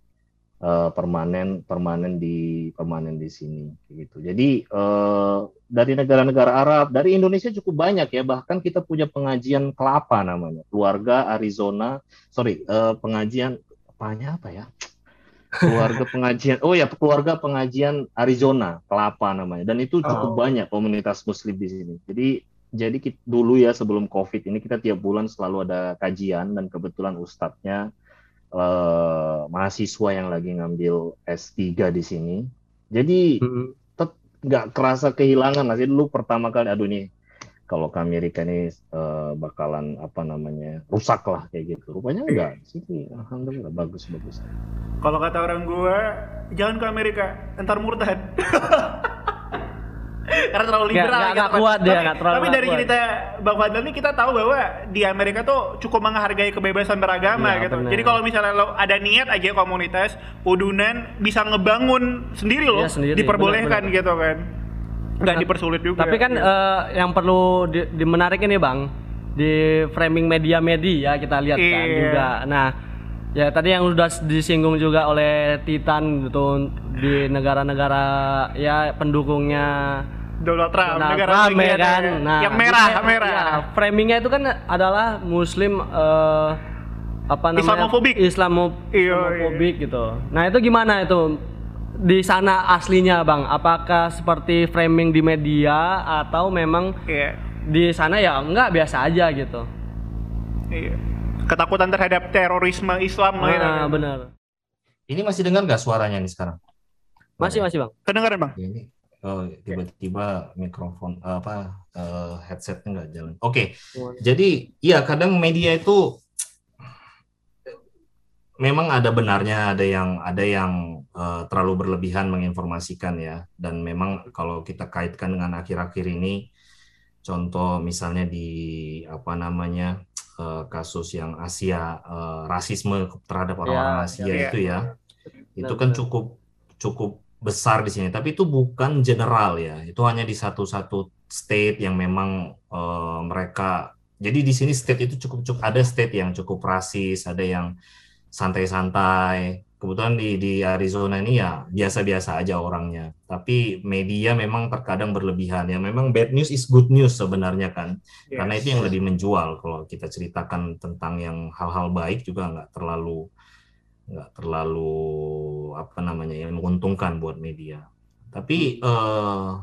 uh, permanen permanen di permanen di sini gitu. Jadi uh, dari negara-negara Arab, dari Indonesia cukup banyak ya. Bahkan kita punya pengajian kelapa namanya, keluarga Arizona. Sorry, uh, pengajian apanya apa ya? keluarga pengajian oh ya keluarga pengajian Arizona kelapa namanya dan itu cukup oh. banyak komunitas muslim di sini jadi jadi kita, dulu ya sebelum COVID ini kita tiap bulan selalu ada kajian dan kebetulan ustadznya eh, mahasiswa yang lagi ngambil S3 di sini. Jadi nggak mm -hmm. kerasa kehilangan lah. dulu pertama kali aduh nih kalau ke Amerika ini uh, bakalan apa namanya rusak lah kayak gitu. Rupanya enggak sih, alhamdulillah bagus bagus. Kalau kata orang gua jangan ke Amerika, entar murtad. [laughs] karena terlalu liberal gak, gitu gak kuat dia gak terlalu tapi dari kuat. cerita Bang Fadlan ini kita tahu bahwa di Amerika tuh cukup menghargai kebebasan beragama ya, gitu bener. jadi kalau misalnya lo ada niat aja komunitas udunan bisa ngebangun sendiri loh ya, sendiri. diperbolehkan bener, bener. gitu kan nggak nah, dipersulit juga tapi kan uh, yang perlu di, di menarik ini bang di framing media-media kita lihat iya. kan juga nah Ya tadi yang sudah disinggung juga oleh Titan gitu di negara-negara ya pendukungnya Donald Trump, Donald negara Trump ya kan. Nah, yang merah, jadi, merah. Ya, framingnya itu kan adalah Muslim uh, apa namanya Islamofobik, Islamo, iya, Islamofobik iya. gitu. Nah itu gimana itu di sana aslinya bang? Apakah seperti framing di media atau memang iya. di sana ya enggak biasa aja gitu? Iya ketakutan terhadap terorisme Islam ah, gitu. benar ini masih dengar nggak suaranya nih sekarang masih masih bang kedengaran bang ini oh tiba-tiba mikrofon apa uh, headsetnya nggak jalan oke okay. jadi ya kadang media itu memang ada benarnya ada yang ada yang uh, terlalu berlebihan menginformasikan ya dan memang kalau kita kaitkan dengan akhir-akhir ini contoh misalnya di apa namanya uh, kasus yang Asia uh, rasisme terhadap orang-orang ya, Asia ya, itu ya, ya. itu kan cukup cukup besar di sini tapi itu bukan general ya itu hanya di satu-satu state yang memang uh, mereka jadi di sini state itu cukup cukup ada state yang cukup rasis ada yang santai-santai kebetulan di di Arizona ini ya biasa-biasa aja orangnya. Tapi media memang terkadang berlebihan ya. Memang bad news is good news sebenarnya kan. Yes. Karena itu yang lebih menjual kalau kita ceritakan tentang yang hal-hal baik juga nggak terlalu nggak terlalu apa namanya yang menguntungkan buat media. Tapi uh,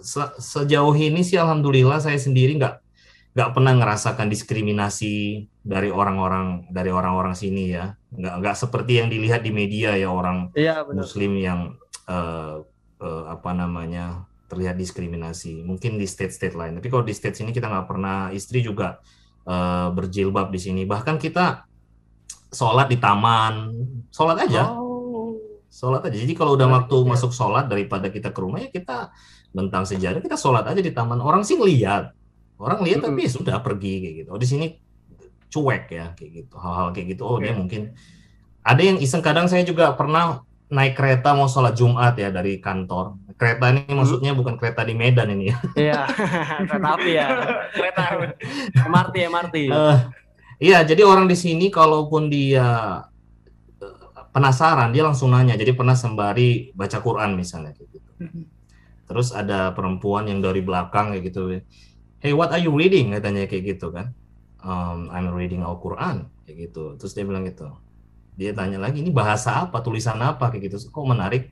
se sejauh ini sih alhamdulillah saya sendiri nggak nggak pernah ngerasakan diskriminasi dari orang-orang dari orang-orang sini ya. Nggak nggak seperti yang dilihat di media ya orang ya, Muslim yang uh, uh, apa namanya terlihat diskriminasi. Mungkin di state-state lain. Tapi kalau di state sini kita nggak pernah istri juga uh, berjilbab di sini. Bahkan kita sholat di taman sholat aja. Oh. sholat aja. Jadi kalau udah waktu ya. masuk sholat daripada kita ke rumah ya kita bentang sejarah kita sholat aja di taman. Orang sih ngeliat. Orang lihat tapi ya sudah pergi kayak gitu. Oh di sini cuek ya kayak gitu. Hal-hal kayak gitu. Oh dia mungkin ada yang iseng. Kadang saya juga pernah naik kereta mau sholat Jumat ya dari kantor. Kereta ini maksudnya bukan kereta di Medan ini ya. [laughs] Iya kereta api ya. Kereta MRT MRT. Uh, iya jadi orang di sini kalaupun dia penasaran dia langsung nanya. Jadi pernah sembari baca Quran misalnya kayak gitu. Terus ada perempuan yang dari belakang kayak gitu. Hey what are you reading? katanya kayak gitu kan. Um, I'm reading Al Quran kayak gitu. Terus dia bilang gitu. Dia tanya lagi ini bahasa apa? Tulisan apa? kayak gitu. Kok menarik?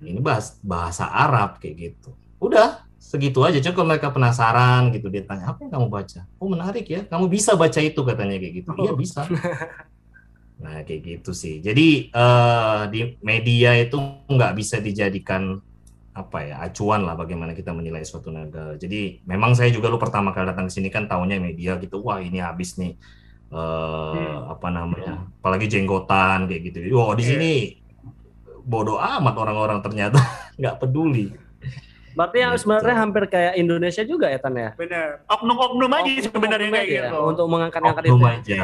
Ini bahas bahasa Arab kayak gitu. Udah segitu aja. Coba mereka penasaran gitu. Dia tanya apa yang kamu baca? Oh menarik ya. Kamu bisa baca itu katanya kayak gitu. Iya bisa [laughs] nah kayak gitu sih jadi uh, di media itu nggak bisa dijadikan apa ya acuan lah bagaimana kita menilai suatu negara. Jadi memang saya juga lu pertama kali datang ke sini kan tahunya media gitu, wah ini habis nih uh, hmm. apa namanya, apalagi jenggotan kayak gitu. Wah di yeah. sini bodoh amat orang-orang ternyata [laughs] nggak peduli. Berarti yang Gitu. sebenarnya hampir kayak Indonesia juga ya Tan ya? Bener. Oknum-oknum aja Oknum- sebenarnya oknum kayak aja ya, gitu. Untuk mengangkat-angkat itu. Oknum ya? aja.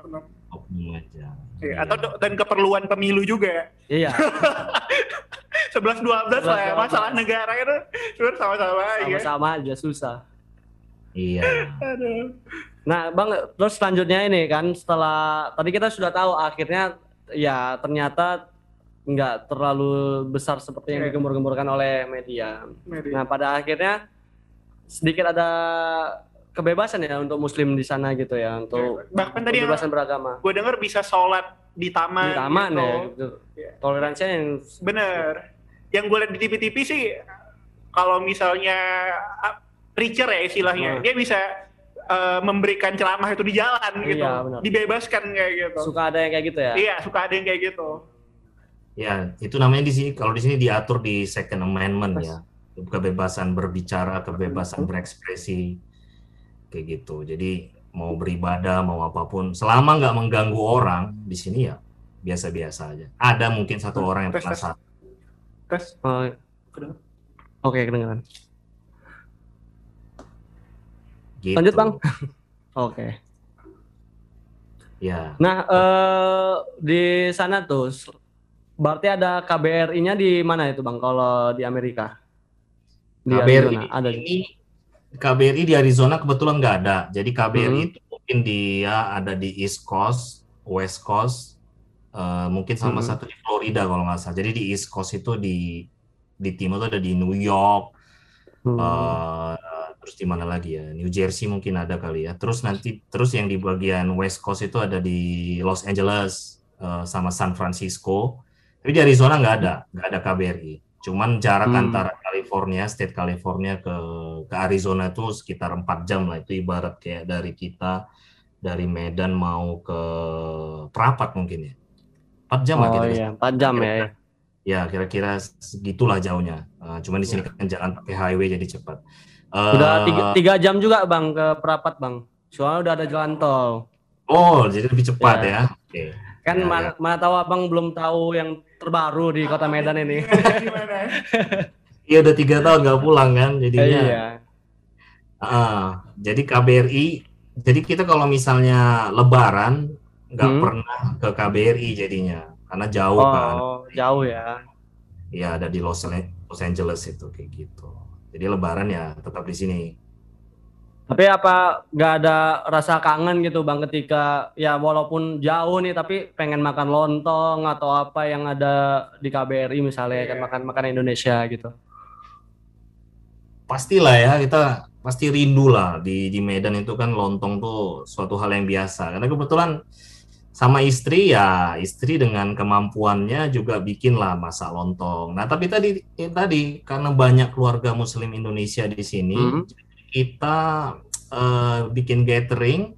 Oknum. Aja. Iya, atau dan keperluan pemilu juga. Iya. [laughs] 11 12 lah ya. 11-12. Masalah negara itu sebenarnya sama-sama aja. Sama-sama aja susah. Iya. Aduh. Nah, Bang, terus selanjutnya ini kan setelah tadi kita sudah tahu akhirnya ya ternyata nggak terlalu besar seperti yang Iya. digembur-gemburkan oleh media. Mary. Nah, pada akhirnya sedikit ada kebebasan ya untuk muslim di sana gitu ya, untuk Bahkan tadi yang kebebasan beragama. gue denger bisa sholat di taman. Di taman gitu. ya gitu. Iya. Toleransinya yang Bener. Yang gue lihat di TV-TV sih, kalau misalnya ah, preacher ya istilahnya, Hmm. dia bisa eh, memberikan ceramah itu di jalan gitu, Iya, benar. dibebaskan kayak gitu. suka ada yang kayak gitu ya. Iya, suka ada yang kayak gitu. Ya, itu namanya di sini kalau di sini diatur di Second Amendment ya. Kebebasan berbicara, kebebasan berekspresi kayak gitu. Jadi mau beribadah, mau apa pun, selama nggak mengganggu orang di sini ya biasa-biasa aja. Ada mungkin satu orang yang Tes, tes. Kedengeran. Oke, kedengeran. Gitu. Lanjut, Bang. [laughs] Oke. Ya, Nah, eh di sana tuh berarti ada KBRI-nya di mana itu, Bang? Kalau di Amerika? Di KBRI Arizona, ada. ini KBRI di Arizona kebetulan nggak ada. Jadi KBRI Hmm. itu mungkin dia ada di East Coast, West Coast, eh, mungkin sama Hmm. satu di Florida kalau nggak salah. Jadi di East Coast itu di di timur itu ada di New York, Hmm. eh, terus di mana lagi ya? New Jersey mungkin ada kali ya. Terus nanti terus yang di bagian West Coast itu ada di Los Angeles eh, sama San Francisco. Tapi di Arizona nggak ada, nggak ada KBRI. Cuman jarak Hmm. antara California, state California ke ke Arizona itu sekitar 4 jam lah. Itu ibarat kayak dari kita dari Medan mau ke Prapat mungkin ya. 4 jam lah Oh kita. iya, 4 jam ya. ya. Ya, kira-kira segitulah jauhnya. Eh, cuman di sini kan jalan pakai highway jadi cepat. Eh, Udah tiga, tiga jam juga, Bang, ke Prapat, Bang. Soalnya udah ada jalan tol. Oh, jadi lebih cepat Ya. ya. Oke. Kan Ya, mana, mana tahu Abang belum tahu yang terbaru di Kota Medan ini. [laughs] Iya udah tiga tahun nggak pulang kan, jadinya. iya. Ah, jadi KBRI, jadi kita kalau misalnya Lebaran nggak Hmm. pernah ke KBRI jadinya, karena jauh kan. Oh, jauh ya. Ya ada di Los, Los Angeles itu kayak gitu. Jadi Lebaran ya tetap di sini. Tapi apa nggak ada rasa kangen gitu bang ketika ya walaupun jauh nih tapi pengen makan lontong atau apa yang ada di KBRI misalnya kan Iya. makan makan Indonesia gitu. Pastilah ya kita pasti rindu lah di di Medan itu kan lontong tuh suatu hal yang biasa. Karena kebetulan sama istri ya istri dengan kemampuannya juga bikin lah masak lontong. Nah tapi tadi eh, tadi karena banyak keluarga Muslim Indonesia di sini Hmm. Kita eh, bikin gathering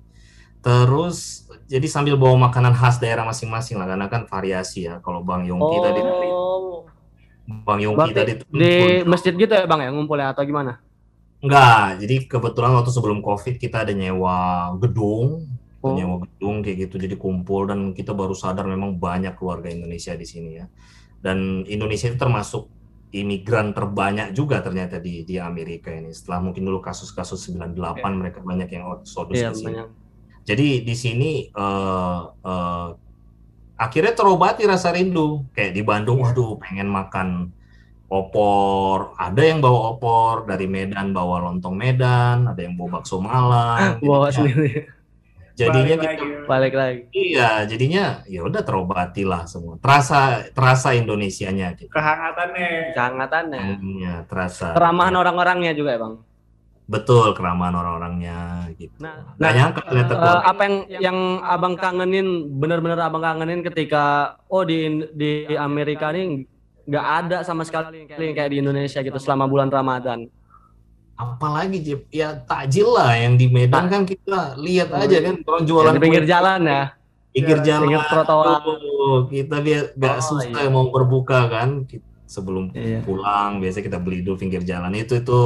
terus jadi sambil bawa makanan khas daerah masing-masing lah karena kan variasi ya. Kalau Bang Yongki tadi Oh, Bang Yongki tadi berarti tuh di masjid gitu ya bang ya ngumpulnya atau gimana? Enggak, jadi kebetulan waktu sebelum COVID kita ada nyewa gedung, Oh. nyewa gedung kayak gitu, jadi kumpul dan kita baru sadar memang banyak keluarga Indonesia di sini ya. Dan Indonesia itu termasuk imigran terbanyak juga ternyata di di Amerika ini. Setelah mungkin dulu kasus-kasus 98 mereka banyak yang Iya ke sini. banyak. Jadi di sini eh, eh, akhirnya terobati rasa rindu. Kayak di Bandung, waduh pengen makan opor. Ada yang bawa opor dari Medan, bawa lontong Medan. Ada yang bawa bakso Malang. Bawa sendiri. Jadinya Balik kita, lagi. Balik lagi. iya, jadinya ya udah terobati lah semua. Terasa terasa Indonesianya gitu. kehangatannya. Kehangatannya. Iya, terasa. Keramahan orang-orangnya juga ya bang. Betul, keramahan orang-orangnya gitu. Nah, nah, nyangka ternyata keluarga apa yang yang abang kangenin benar-benar abang kangenin ketika oh di di Amerika nih nggak ada sama sekali yang kayak, yang kayak di Indonesia gitu selama bulan Ramadan. Apalagi Jip? ya takjil lah yang di Medan kan kita lihat aja kan orang jualan Ya, di pinggir jalan ya. pinggir Ya, jalan pinggir trotoar. tuh, kita biar nggak Oh, susah iya. mau berbuka kan sebelum Iya. pulang biasanya kita beli dulu pinggir jalan itu itu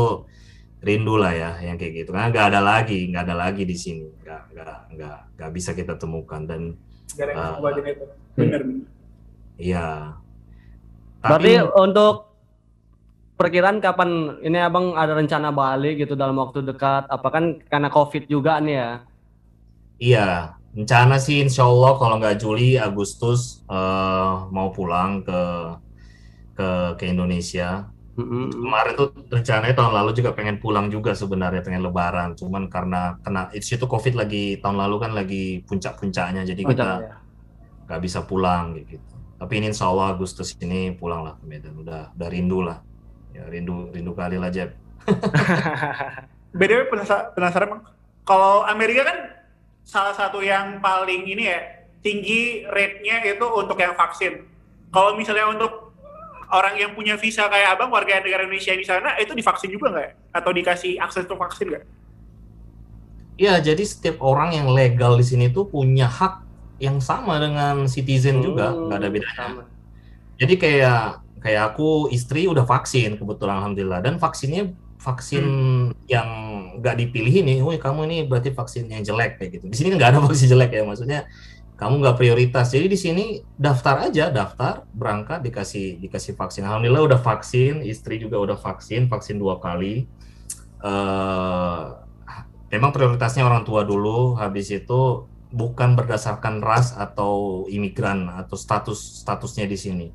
rindu lah ya yang kayak gitu karena nggak ada lagi nggak ada lagi di sini nggak nggak nggak nggak bisa kita temukan dan Gara-gara Ah. kebuatan itu. Bener. bener. iya Berarti tapi untuk perkiraan kapan ini abang ada rencana balik gitu dalam waktu dekat? Apa kan karena covid juga nih ya? Iya, rencana sih insya Allah kalau nggak Juli, Agustus eh, mau pulang ke ke ke Indonesia. Mm-mm. Kemarin tuh rencananya tahun lalu juga pengen pulang juga sebenarnya pengen Lebaran, cuman karena kena itu situ COVID lagi tahun lalu kan lagi puncak-puncaknya, jadi kita Puncak, ya. nggak bisa pulang gitu. Tapi ini insya Allah Agustus ini pulang lah ke Medan, udah udah rindu lah, ya rindu rindu kali lah Jeb. [laughs] BTW penasa- penasaran Bang. Kalau Amerika kan salah satu yang paling ini ya tinggi rate-nya itu untuk yang vaksin. Kalau misalnya untuk orang yang punya visa kayak abang warga negara Indonesia di sana itu divaksin juga nggak? Atau dikasih akses untuk vaksin nggak? Ya, jadi setiap orang yang legal di sini tuh punya hak yang sama dengan citizen juga, nggak ada bedanya. Sama. Jadi kayak kayak aku istri udah vaksin kebetulan alhamdulillah dan vaksinnya vaksin yang nggak dipilih ini, woi kamu ini berarti vaksin yang jelek kayak gitu. Di sini nggak ada [laughs] vaksin jelek ya, maksudnya kamu nggak prioritas. Jadi di sini daftar aja, daftar berangkat dikasih dikasih vaksin. Alhamdulillah udah vaksin, istri juga udah vaksin, vaksin dua kali. eh memang prioritasnya orang tua dulu, habis itu bukan berdasarkan ras atau imigran atau status statusnya di sini.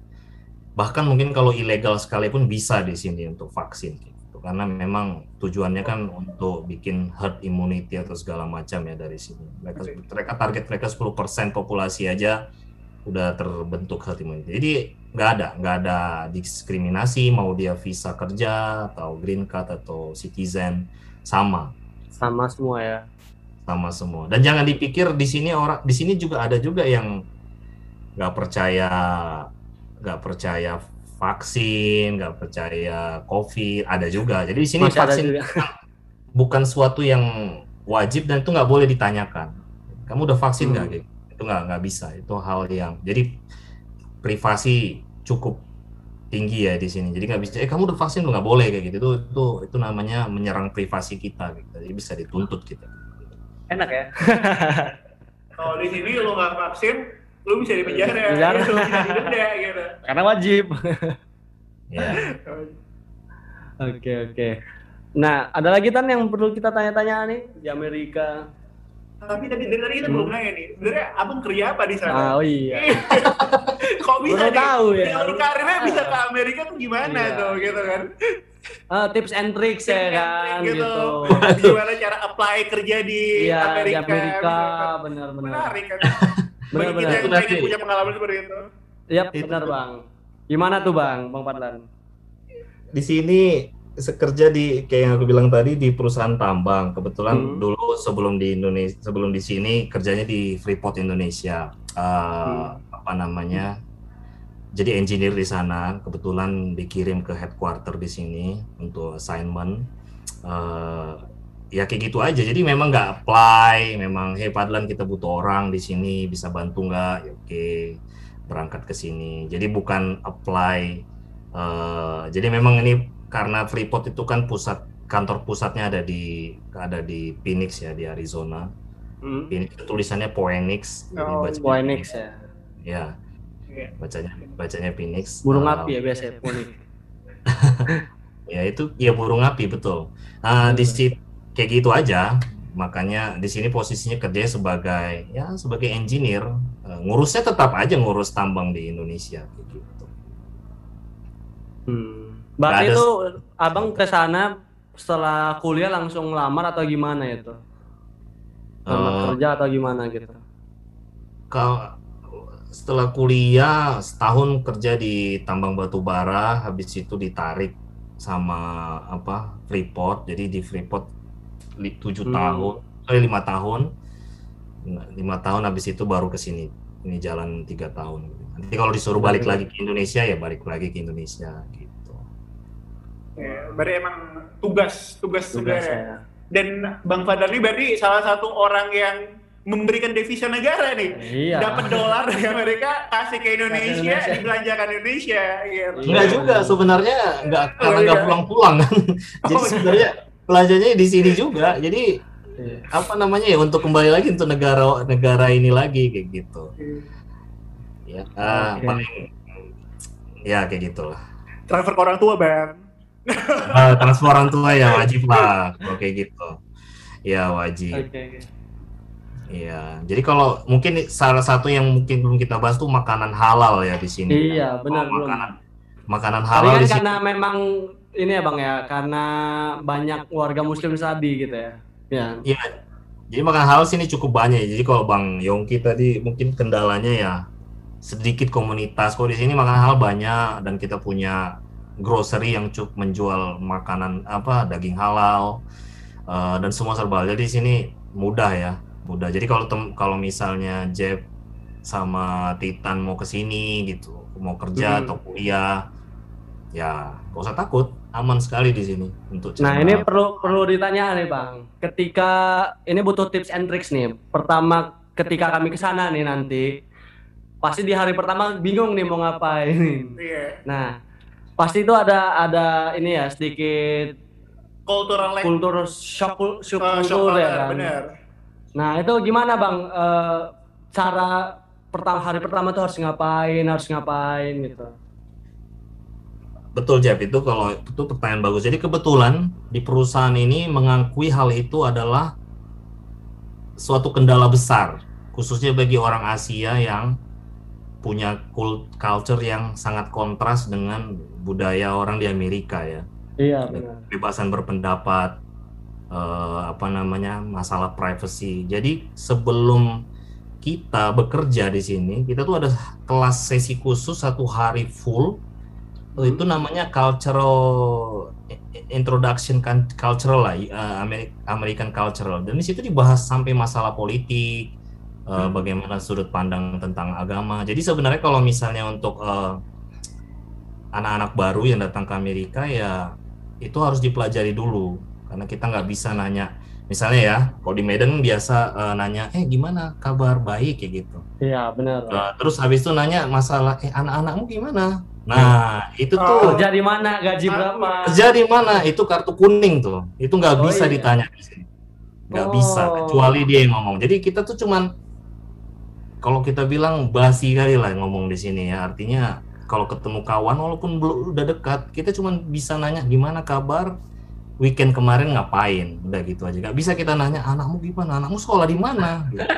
Bahkan mungkin kalau ilegal sekalipun bisa di sini untuk vaksin gitu. Karena memang tujuannya kan untuk bikin herd immunity atau segala macam ya dari sini. Mereka mereka target mereka 10% populasi aja udah terbentuk herd immunity. Jadi nggak ada nggak ada diskriminasi mau dia visa kerja atau green card atau citizen sama Sama semua ya. sama semua. Dan jangan dipikir di sini orang di sini juga ada juga yang nggak percaya nggak percaya vaksin, nggak percaya COVID, ada juga. Jadi di sini Masih vaksin juga. [laughs] bukan suatu yang wajib dan itu nggak boleh ditanyakan. Kamu udah vaksin nggak? Hmm. gitu? Itu nggak nggak bisa. Itu hal yang jadi privasi cukup tinggi ya di sini. Jadi nggak bisa. Eh kamu udah vaksin nggak boleh kayak gitu. Itu itu itu namanya menyerang privasi kita. Gitu. Jadi bisa dituntut kita. Enak ya. [laughs] Kalau di sini lu nggak vaksin, lu bisa dipenjara, Penjara. gitu, bisa didenda gitu. Karena wajib. [laughs] Ya. Oke oke. Nah, ada lagi tan yang perlu kita tanya-tanya nih di Amerika. Tapi tadi dari tadi kita Hmm. belum nanya nih, sebenarnya abang kerja apa di sana? Ah, oh iya. [laughs] Kok bisa Baru nih? tahu ya. Jalur karirnya bisa ke Amerika tuh gimana Iya. tuh gitu kan? Ah, tips and tricks ya kan gitu. gimana cara apply kerja di Iya, di Amerika? Amerika misalkan. benar-benar. Menarik kan? Bagi kita Benar-benar. yang pengen punya pengalaman seperti itu. Iya, Itu benar. Bang. Gimana tuh, Bang? Bang Padlan? di sini kerja di kayak yang aku bilang tadi di perusahaan tambang. Kebetulan Hmm. dulu sebelum di Indonesia sebelum di sini kerjanya di Freeport Indonesia. Eh, Hmm. Apa namanya? Jadi engineer di sana. Kebetulan dikirim ke headquarter di sini untuk assignment. Eh, ya kayak gitu aja. Jadi memang nggak apply. Memang hey Padlan kita butuh orang di sini bisa bantu nggak? Ya, Oke berangkat ke sini. Jadi bukan apply Eh, jadi memang ini karena Freeport itu kan pusat kantor pusatnya ada di ada di Phoenix ya di Arizona. Hmm. Phoenix itu tulisannya Phoenix. Oh, Phoenix ya. Ya, Iya. bacanya bacanya Phoenix. Burung Eh, api ya biasanya Phoenix. [laughs] Ya itu ya burung api betul. Nah, di situ kayak gitu aja. Makanya di sini posisinya kerja sebagai ya sebagai engineer. Eh, ngurusnya tetap aja ngurus tambang di Indonesia kayak gitu. Hmm. Berarti ada- itu Abang ke sana setelah kuliah langsung ngelamar atau gimana itu? Ngelamar Eh, kerja atau gimana gitu? Kalau setelah kuliah setahun kerja di tambang batu bara, habis itu ditarik sama apa Freeport. Jadi di Freeport tujuh Hmm. tahun, eh lima tahun, Nah, lima tahun habis itu baru ke sini. Ini jalan tiga tahun. Nanti kalau disuruh balik lagi ke Indonesia ya balik lagi ke Indonesia gitu. Ya, berarti emang tugas tugas, Tugas sebenarnya. saya. Dan Bang Fadlan ini berarti salah satu orang yang memberikan devisa negara nih. Iya. Dapat dolar dari [laughs] Amerika, kasih ke Indonesia, Indonesia. dibelanjakan Indonesia gitu. Iya. Enggak juga sebenarnya enggak karena iya. enggak pulang-pulang kan. [laughs] Jadi Oh, iya. Belanjanya di sini juga. Jadi Iya. apa namanya ya untuk kembali lagi untuk negara negara ini lagi kayak gitu ya ah, paling ya kayak gitulah Transfer ke orang tua, Bang. Eh, transfer orang tua ya wajib lah kalau kayak gitu. Ya wajib. Oke, oke. Iya. Jadi kalau mungkin salah satu yang mungkin belum kita bahas tuh makanan halal ya di sini. Iya, benar, Oh, makanan makanan Tapi halal kan di sini. karena memang ini ya bang ya, karena banyak warga muslim tadi gitu ya. Ya. Iya. Jadi makanan halal sini cukup banyak. Jadi kalau Bang Yongki tadi mungkin kendalanya ya sedikit komunitas. Kalau di sini makanan halal banyak dan kita punya grocery yang cukup menjual makanan apa daging halal eh, dan semua serba. Jadi di sini mudah ya, mudah. Jadi kalau tem- kalau misalnya Jeb sama Titan mau ke sini gitu, mau kerja Hmm. atau kuliah, ya gak usah takut, aman sekali di sini untuk Nah ini perlu perlu ditanya nih bang. Ketika ini butuh tips and tricks nih. Pertama ketika kami ke sana nih nanti, pasti di hari pertama bingung nih mau ngapain. Iya. Nah pasti itu ada ada ini ya sedikit Cultural like kultur shock, shock uh, kultur shock ya kan. bener. Nah itu gimana bang? Eh, cara pertama hari pertama tuh harus ngapain, harus ngapain gitu. Betul Jeff, itu kalau itu pertanyaan bagus. Jadi kebetulan di perusahaan ini mengakui hal itu adalah suatu kendala besar, khususnya bagi orang Asia yang punya cult- culture yang sangat kontras dengan budaya orang di Amerika ya. Iya benar. Kebebasan berpendapat, eh, apa namanya, masalah privacy. Jadi sebelum kita bekerja di sini, kita tuh ada kelas sesi khusus satu hari full Oh, itu namanya cultural introduction kan cultural lah eh, Ameri- American cultural. Dan di situ dibahas sampai masalah politik eh, bagaimana sudut pandang tentang agama. Jadi sebenarnya kalau misalnya untuk eh, anak-anak baru yang datang ke Amerika ya itu harus dipelajari dulu. Karena kita nggak bisa nanya misalnya ya kalau di Medan biasa eh, nanya eh gimana kabar baik kayak gitu Iya benar. Nah, terus habis itu nanya masalah eh anak-anakmu gimana? Nah, itu Oh. tuh Kerja di mana, gaji berapa? kerja di mana? Itu kartu kuning tuh. Itu nggak Oh, bisa iya. ditanya di sini. Nggak Oh. bisa kecuali dia yang ngomong. Jadi kita tuh cuman kalau kita bilang basi kali lah ngomong di sini ya. Artinya kalau ketemu kawan walaupun belum udah dekat, kita cuman bisa nanya gimana kabar? Weekend kemarin ngapain? Udah gitu aja. Nggak bisa kita nanya anakmu gimana? Anakmu sekolah di mana? Gitu. [laughs]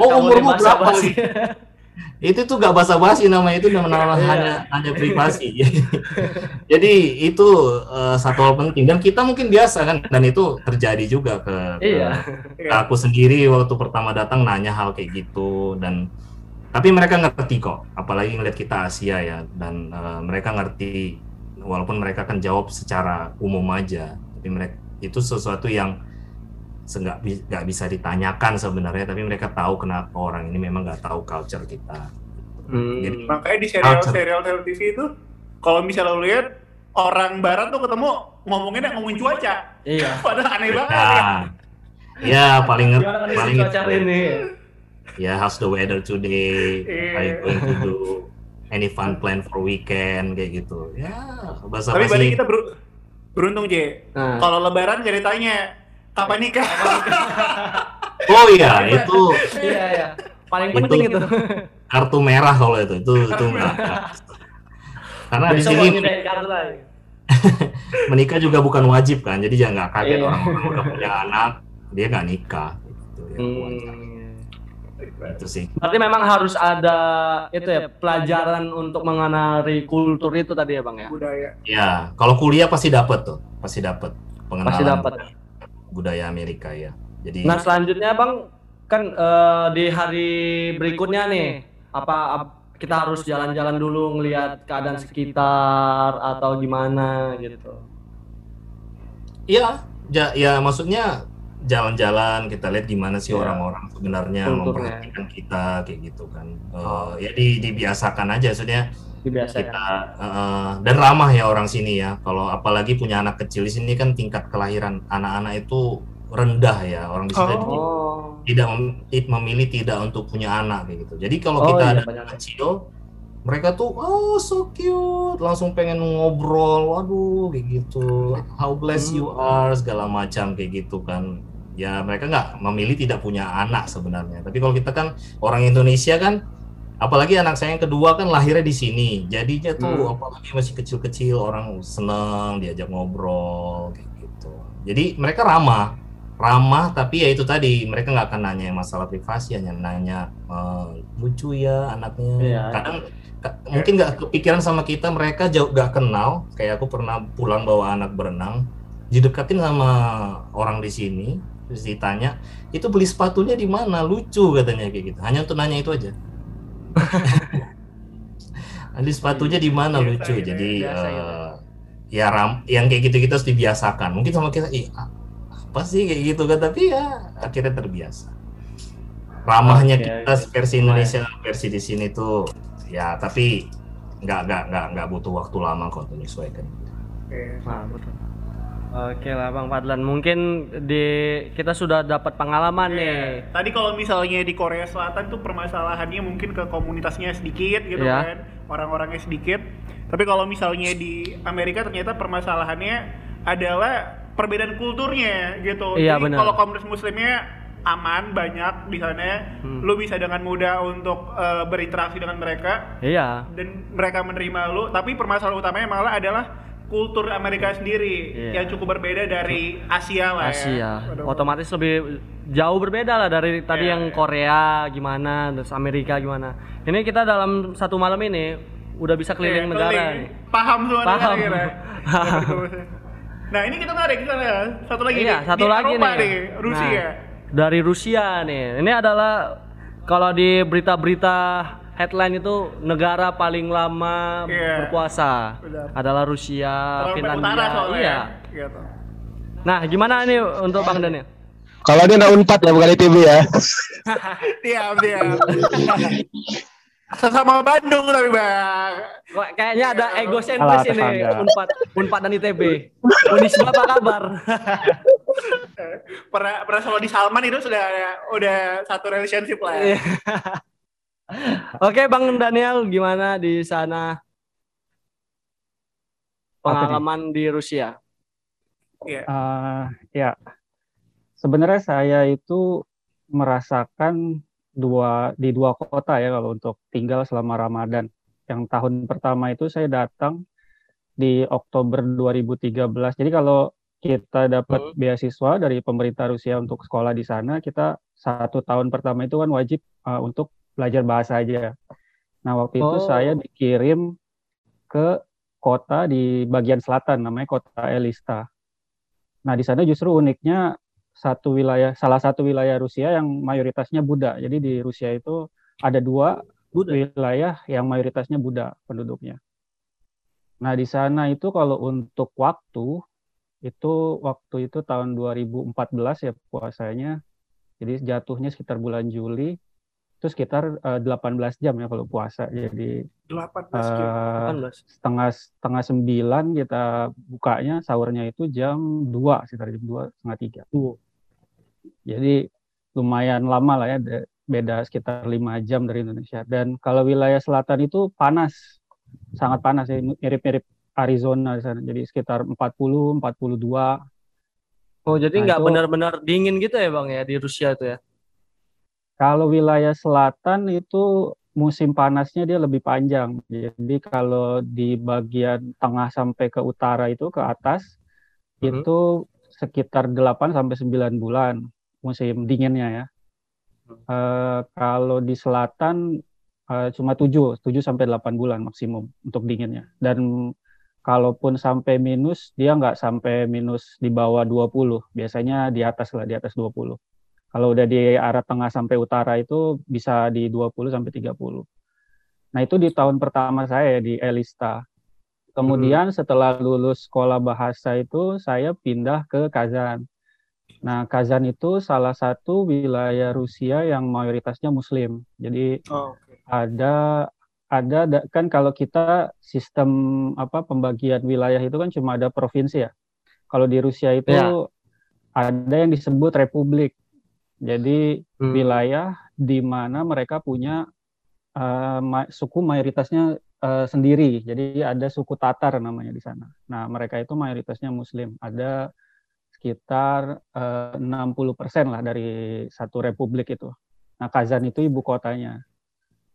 Oh, umurmu berapa? basi. itu tuh gak basa-basi namanya itu nama [laughs] Iya. hanya hanya privasi [laughs] jadi itu eh, satu hal penting dan kita mungkin biasa kan dan itu terjadi juga ke, Iya. ke aku sendiri waktu pertama datang nanya hal kayak gitu dan tapi mereka ngerti kok apalagi ngeliat kita Asia ya dan eh, mereka ngerti walaupun mereka kan jawab secara umum aja tapi mereka itu sesuatu yang nggak nggak bisa ditanyakan sebenarnya tapi mereka tahu kenapa orang ini memang nggak tahu culture kita Hmm. Jadi- Makanya di serial-serial TV itu kalau misalnya lu lihat orang barat tuh ketemu ngomonginnya ngomongin cuaca. Iya. [laughs] Padahal aneh banget. Nah, ya paling paling cuaca ini? ya how's the weather today are you Iya. going to do any fun plan for weekend kayak gitu ya bahasa Tapi berarti basi kita ber- beruntung J. Nah. Kalau lebaran gak ditanya kapan nikah. oh iya itu Iya ya. Paling Itu- penting itu. kartu merah kalau itu itu itu enggak karena di sini [laughs] menikah juga bukan wajib kan jadi jangan nggak kaget Iya. orang-orang udah punya anak dia nggak nikah gitu ya. Hmm. Itu sih Berarti memang harus ada itu ya pelajaran untuk mengenali kultur itu tadi ya bang ya. Budaya. ya kalau kuliah pasti dapat tuh pasti dapat pengenalan Pasti dapat. budaya Amerika ya jadi Nah selanjutnya bang kan eh, di hari berikutnya nih apa ap- kita harus jalan-jalan dulu ngelihat keadaan sekitar atau gimana gitu. Iya, ja, ya maksudnya jalan-jalan kita lihat gimana sih Iya. orang-orang sebenarnya Kulturnya. memperhatikan kita kayak gitu kan. Eh, ya di, dibiasakan aja, maksudnya Biasa ya. kita eh, dan ramah ya orang sini ya. Kalau apalagi punya anak kecil di sini kan tingkat kelahiran anak-anak itu rendah ya orang di sini Oh. Tidak mem- ti- memilih tidak untuk punya anak kayak gitu. Jadi kalau Oh, kita iya, ada anak kecil, mereka tuh oh so cute, langsung pengen ngobrol, waduh kayak gitu, how blessed you Hmm. are segala macam kayak gitu kan. Ya mereka nggak memilih tidak punya anak sebenarnya. Tapi kalau kita kan orang Indonesia kan apalagi anak saya yang kedua kan lahirnya di sini jadinya tuh Hmm. apalagi masih kecil-kecil orang seneng diajak ngobrol kayak gitu jadi mereka ramah ramah tapi ya itu tadi mereka nggak akan nanya masalah privasi hanya nanya "Eh, lucu ya anaknya Iya. kadang ka- mungkin nggak kepikiran sama kita mereka jauh nggak kenal kayak aku pernah pulang bawa anak berenang didekatin sama orang di sini terus ditanya itu beli sepatunya di mana? Lucu katanya kayak gitu. Hanya untuk nanya itu aja. [laughs] Beli sepatunya di mana? Biasa lucu. ya, jadi biasa eh, ya ram yang kayak gitu kita harus dibiasakan. Mungkin sama kita ih apa sih? Kayak gitu kan. Tapi ya akhirnya terbiasa. Ramahnya Oke, kita oke. versi Indonesia versi di sini tuh ya tapi nggak nggak nggak nggak butuh waktu lama kok untuk menyesuaikan. Oke. Nah, betul. Oke lah Bang Fadlan, mungkin di kita sudah dapat pengalaman nih. Tadi kalau misalnya di Korea Selatan tuh permasalahannya mungkin ke komunitasnya sedikit gitu Iya. kan, orang-orangnya sedikit. Tapi kalau misalnya di Amerika ternyata permasalahannya adalah perbedaan kulturnya gitu. Iya, Jadi kalau komunitas muslimnya aman banyak di sana, Hmm. lu bisa dengan mudah untuk eh, berinteraksi dengan mereka Iya. dan mereka menerima lu. Tapi permasalahan utamanya malah adalah kultur Amerika sendiri Iya. yang cukup berbeda dari Asia lah ya. Asia. Waduh. Otomatis lebih jauh berbeda lah dari tadi Iya, yang iya. Korea gimana, terus Amerika gimana. Ini kita dalam satu malam ini udah bisa keliling Iya, negara. keliling. Paham semua Paham. negara [laughs] nah ini kita ke sana ya. Satu lagi Iya, nih. satu di lagi Eropa nih. nih, Rusia. Nah, dari Rusia nih. Ini adalah kalau di berita-berita headline itu negara paling lama Iya. berpuasa Benar. adalah Rusia, Terlalu Finlandia. utara soalnya. Iya. ya. Gitu. Nah, gimana nih untuk Bang Daniel? Kalau dia anak unpad ya bukan ITB ya. [laughs] Diam, diam. Sama Bandung tapi bang. Kok kayaknya ada egosentris Alah, ini tetangga. Unpad, Unpad dan ITB. Unisba apa kabar? [laughs] Pernah pernah sama di Salman itu sudah udah satu relationship lah. Iya. Ya. [laughs] Oke, Bang Daniel, gimana di sana pengalaman di Rusia? Iya. Eh, ya, sebenarnya saya itu merasakan dua di dua kota ya kalau untuk tinggal selama Ramadan. Yang tahun pertama itu saya datang di Oktober 2013. Jadi kalau kita dapat Hmm. beasiswa dari pemerintah Rusia untuk sekolah di sana, kita satu tahun pertama itu kan wajib eh, untuk belajar bahasa aja. Nah waktu itu Oh. saya dikirim ke kota di bagian selatan, namanya kota Elista. Nah, di sana justru uniknya satu wilayah, salah satu wilayah Rusia yang mayoritasnya Buddha. Jadi di Rusia itu ada dua Buddha? wilayah yang mayoritasnya Buddha penduduknya. Nah, di sana itu kalau untuk waktu itu waktu itu tahun 2014 ya puasanya. Jadi jatuhnya sekitar bulan Juli. Itu sekitar eh, 18 jam ya kalau puasa. Jadi 18 eh, jam. 18. setengah setengah sembilan kita bukanya sahurnya itu jam 2 sekitar jam dua setengah tiga jadi lumayan lama lah ya beda sekitar lima jam dari Indonesia dan kalau wilayah selatan itu panas sangat panas ya mirip-mirip Arizona di sana jadi sekitar 40 42 Oh, jadi Nah, nggak itu- benar-benar dingin gitu ya, Bang ya di Rusia itu ya? Kalau wilayah selatan itu musim panasnya dia lebih panjang. Jadi kalau di bagian tengah sampai ke utara itu ke atas Mhm. itu sekitar 8 sampai 9 bulan musim dinginnya ya. Eh, kalau di selatan eh, cuma 7, 7 sampai 8 bulan maksimum untuk dinginnya. Dan kalaupun sampai minus dia nggak sampai minus di bawah 20, biasanya di atas lah di atas 20. Kalau udah di arah tengah sampai utara itu bisa di 20 sampai 30. Nah, itu di tahun pertama saya ya, di Elista. Kemudian setelah lulus sekolah bahasa itu saya pindah ke Kazan. Nah, Kazan itu salah satu wilayah Rusia yang mayoritasnya muslim. Jadi Oh, ada ada da- kan kalau kita sistem apa pembagian wilayah itu kan cuma ada provinsi ya. Kalau di Rusia itu Ya. ada yang disebut republik. Jadi Hmm. wilayah di mana mereka punya eh, ma- suku mayoritasnya eh, sendiri. Jadi ada suku Tatar namanya di sana. Nah, mereka itu mayoritasnya muslim. Ada sekitar eh, 60% lah dari satu republik itu. Nah, Kazan itu ibu kotanya.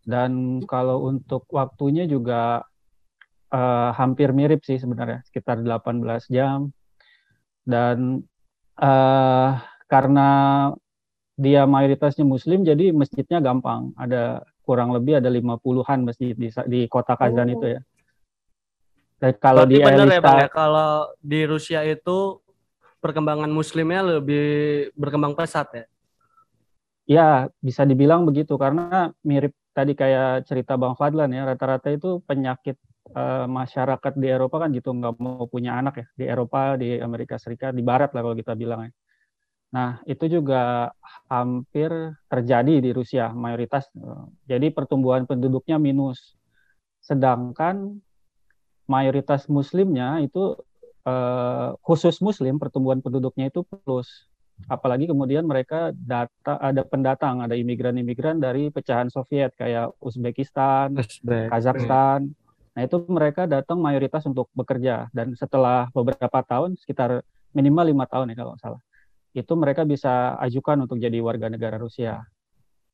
Dan kalau untuk waktunya juga uh, hampir mirip sih sebenarnya, sekitar 18 jam. Dan uh, karena dia mayoritasnya muslim jadi masjidnya gampang. Ada kurang lebih ada 50-an masjid di, di kota Kazan oh. itu ya. Dan kalau Berarti di benar Elista, ya Bang ya, kalau di Rusia itu perkembangan muslimnya lebih berkembang pesat ya? Ya, bisa dibilang begitu karena mirip tadi kayak cerita Bang Fadlan ya, rata-rata itu penyakit uh, masyarakat di Eropa kan gitu nggak mau punya anak ya di Eropa, di Amerika Serikat, di Barat lah kalau kita bilang ya. Nah, itu juga hampir terjadi di Rusia mayoritas. Jadi pertumbuhan penduduknya minus. Sedangkan mayoritas muslimnya itu uh, khusus muslim pertumbuhan penduduknya itu plus apalagi kemudian mereka data ada pendatang ada imigran-imigran dari pecahan Soviet kayak Uzbekistan, Uzbek. Kazakhstan. Nah itu mereka datang mayoritas untuk bekerja dan setelah beberapa tahun sekitar minimal lima tahun ya kalau salah itu mereka bisa ajukan untuk jadi warga negara Rusia.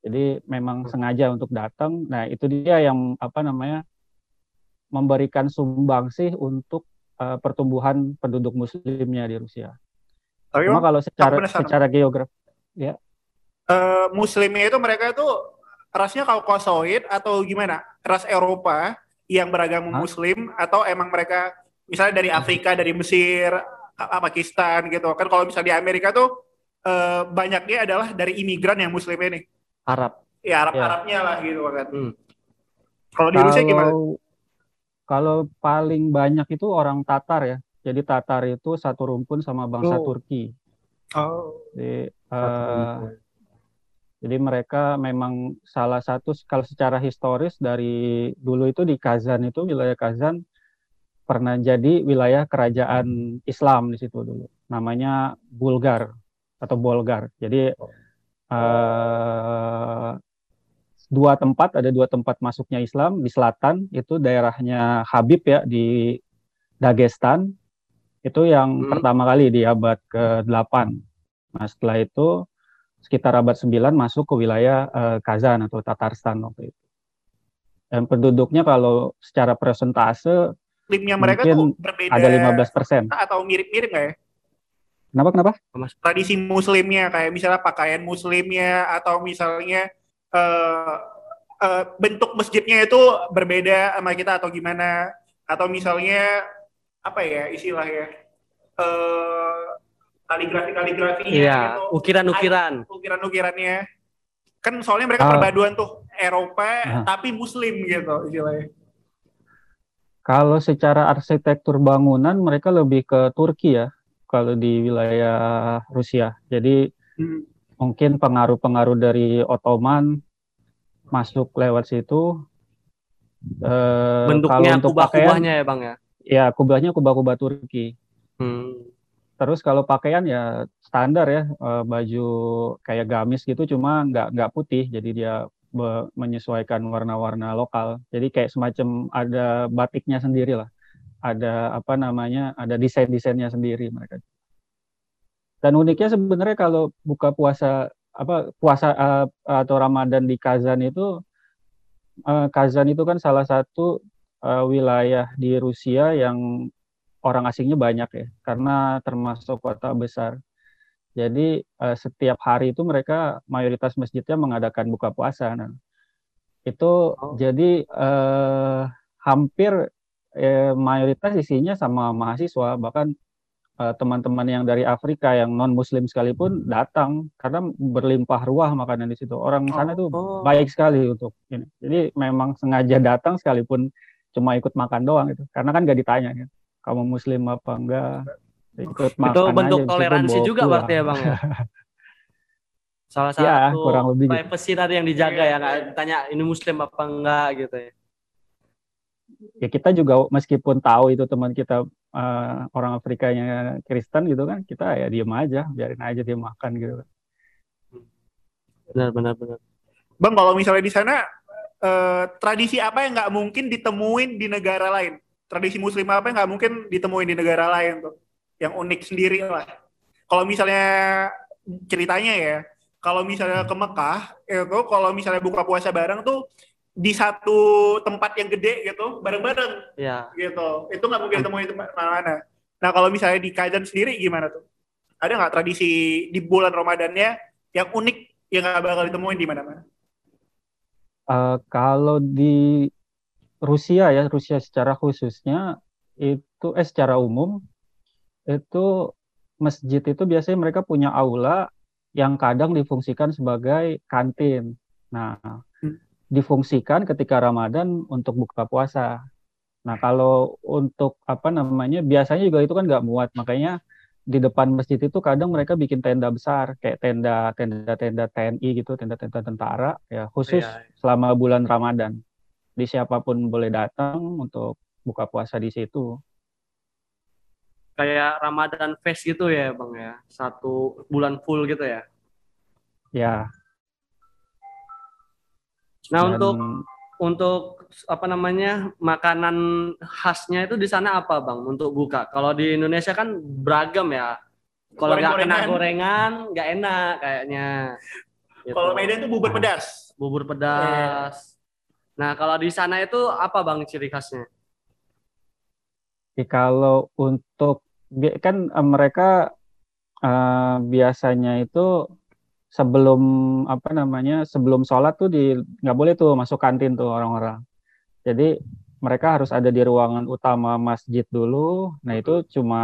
Jadi memang sengaja untuk datang. Nah itu dia yang apa namanya memberikan sumbang sih untuk uh, pertumbuhan penduduk muslimnya di Rusia. Tapi Cuma kalau secara secara geografi ya. Uh, muslimnya itu mereka itu rasnya kaukasoid atau gimana? Ras Eropa yang beragama Hah? muslim atau emang mereka misalnya dari Afrika, dari Mesir, Pakistan gitu. Kan kalau misalnya di Amerika tuh uh, banyaknya adalah dari imigran yang muslim ini. Arab. Ya Arab ya. Arabnya lah gitu kan. Hmm. Kalau di Rusia gimana? Kalau paling banyak itu orang Tatar ya. Jadi Tatar itu satu rumpun sama bangsa oh. Turki. Oh. Jadi, uh, jadi mereka memang salah satu kalau secara historis dari dulu itu di Kazan itu wilayah Kazan pernah jadi wilayah kerajaan Islam di situ dulu. Namanya Bulgar atau Bolgar. Jadi uh, dua tempat, ada dua tempat masuknya Islam di selatan itu daerahnya Habib ya di Dagestan itu yang hmm. pertama kali di abad ke-8. Nah, setelah itu sekitar abad 9 masuk ke wilayah uh, Kazan atau Tatarstan waktu itu. Dan penduduknya kalau secara persentase Limnya mereka tuh berbeda ada 15 persen. atau mirip-mirip nggak ya? Kenapa kenapa? Tradisi muslimnya kayak misalnya pakaian muslimnya atau misalnya uh, uh, bentuk masjidnya itu berbeda sama kita atau gimana? Atau misalnya apa ya istilahnya? Uh, kaligrafi kaligrafinya iya, gitu. ukiran ukiran ukiran ukirannya kan soalnya mereka uh, perpaduan tuh Eropa uh, tapi Muslim gitu istilahnya kalau secara arsitektur bangunan mereka lebih ke Turki ya kalau di wilayah Rusia jadi hmm. mungkin pengaruh-pengaruh dari Ottoman masuk lewat situ. Uh, Bentuknya kubah-kubahnya ya bang ya? Ya kubahnya kubah-kubah Turki. Hmm. Terus kalau pakaian ya standar ya uh, baju kayak gamis gitu cuma nggak nggak putih jadi dia menyesuaikan warna-warna lokal. Jadi kayak semacam ada batiknya sendiri lah. Ada apa namanya? Ada desain-desainnya sendiri mereka. Dan uniknya sebenarnya kalau buka puasa apa puasa uh, atau Ramadan di Kazan itu uh, Kazan itu kan salah satu uh, wilayah di Rusia yang orang asingnya banyak ya karena termasuk kota besar. Jadi uh, setiap hari itu mereka mayoritas masjidnya mengadakan buka puasa. Nah, itu oh. jadi uh, hampir eh, mayoritas isinya sama mahasiswa bahkan Eh, teman-teman yang dari Afrika yang non Muslim sekalipun datang karena berlimpah ruah makanan di situ. Orang sana tuh oh. baik sekali untuk ini. Jadi memang sengaja datang sekalipun cuma ikut makan doang itu. Karena kan gak ditanya kan, kamu Muslim apa enggak. Ikut makan itu bentuk aja, toleransi juga pulang. berarti ya bang ya. Salah [laughs] satu ya, kurang lebih gitu. privacy tadi yang dijaga ya, nggak ditanya ini Muslim apa enggak gitu ya ya kita juga meskipun tahu itu teman kita uh, orang Afrika yang Kristen gitu kan kita ya diem aja biarin aja dia makan gitu kan benar benar benar bang kalau misalnya di sana uh, tradisi apa yang nggak mungkin ditemuin di negara lain tradisi muslim apa yang nggak mungkin ditemuin di negara lain tuh yang unik sendiri lah. Kalau misalnya ceritanya ya kalau misalnya ke Mekah itu kalau misalnya buka puasa bareng tuh di satu tempat yang gede gitu bareng-bareng. Ya. gitu. Itu nggak mungkin temuin di mana-mana. Nah kalau misalnya di Kaizen sendiri gimana tuh? Ada nggak tradisi di bulan Ramadannya yang unik yang nggak bakal ditemuin di mana-mana? Eh, kalau di Rusia ya, Rusia secara khususnya itu eh secara umum itu masjid itu biasanya mereka punya aula yang kadang difungsikan sebagai kantin. Nah, Hmm. difungsikan ketika Ramadan untuk buka puasa. Nah, kalau untuk apa namanya, biasanya juga itu kan nggak muat, makanya di depan masjid itu kadang mereka bikin tenda besar, kayak tenda tenda tenda TNI gitu, tenda tenda tentara, ya khusus Iya. selama bulan Ramadan. Di siapa pun boleh datang untuk buka puasa di situ. Kayak Ramadan Fest gitu ya, Bang ya. Satu bulan full gitu ya. Ya, Nah, dan untuk untuk apa namanya? makanan khasnya itu di sana apa, Bang? Untuk buka. Kalau di Indonesia kan beragam ya. Kalau nggak kena gorengan, nggak enak kayaknya. Gitu. kalau Medan tuh bubur pedas bubur pedas. Nah, kalau di sana itu apa, Bang, ciri khasnya? Jadi kalau untuk kan eh, mereka eh, biasanya itu sebelum apa namanya sebelum sholat tuh di nggak boleh tuh masuk kantin tuh orang-orang. Jadi mereka harus ada di ruangan utama masjid dulu. Nah itu cuma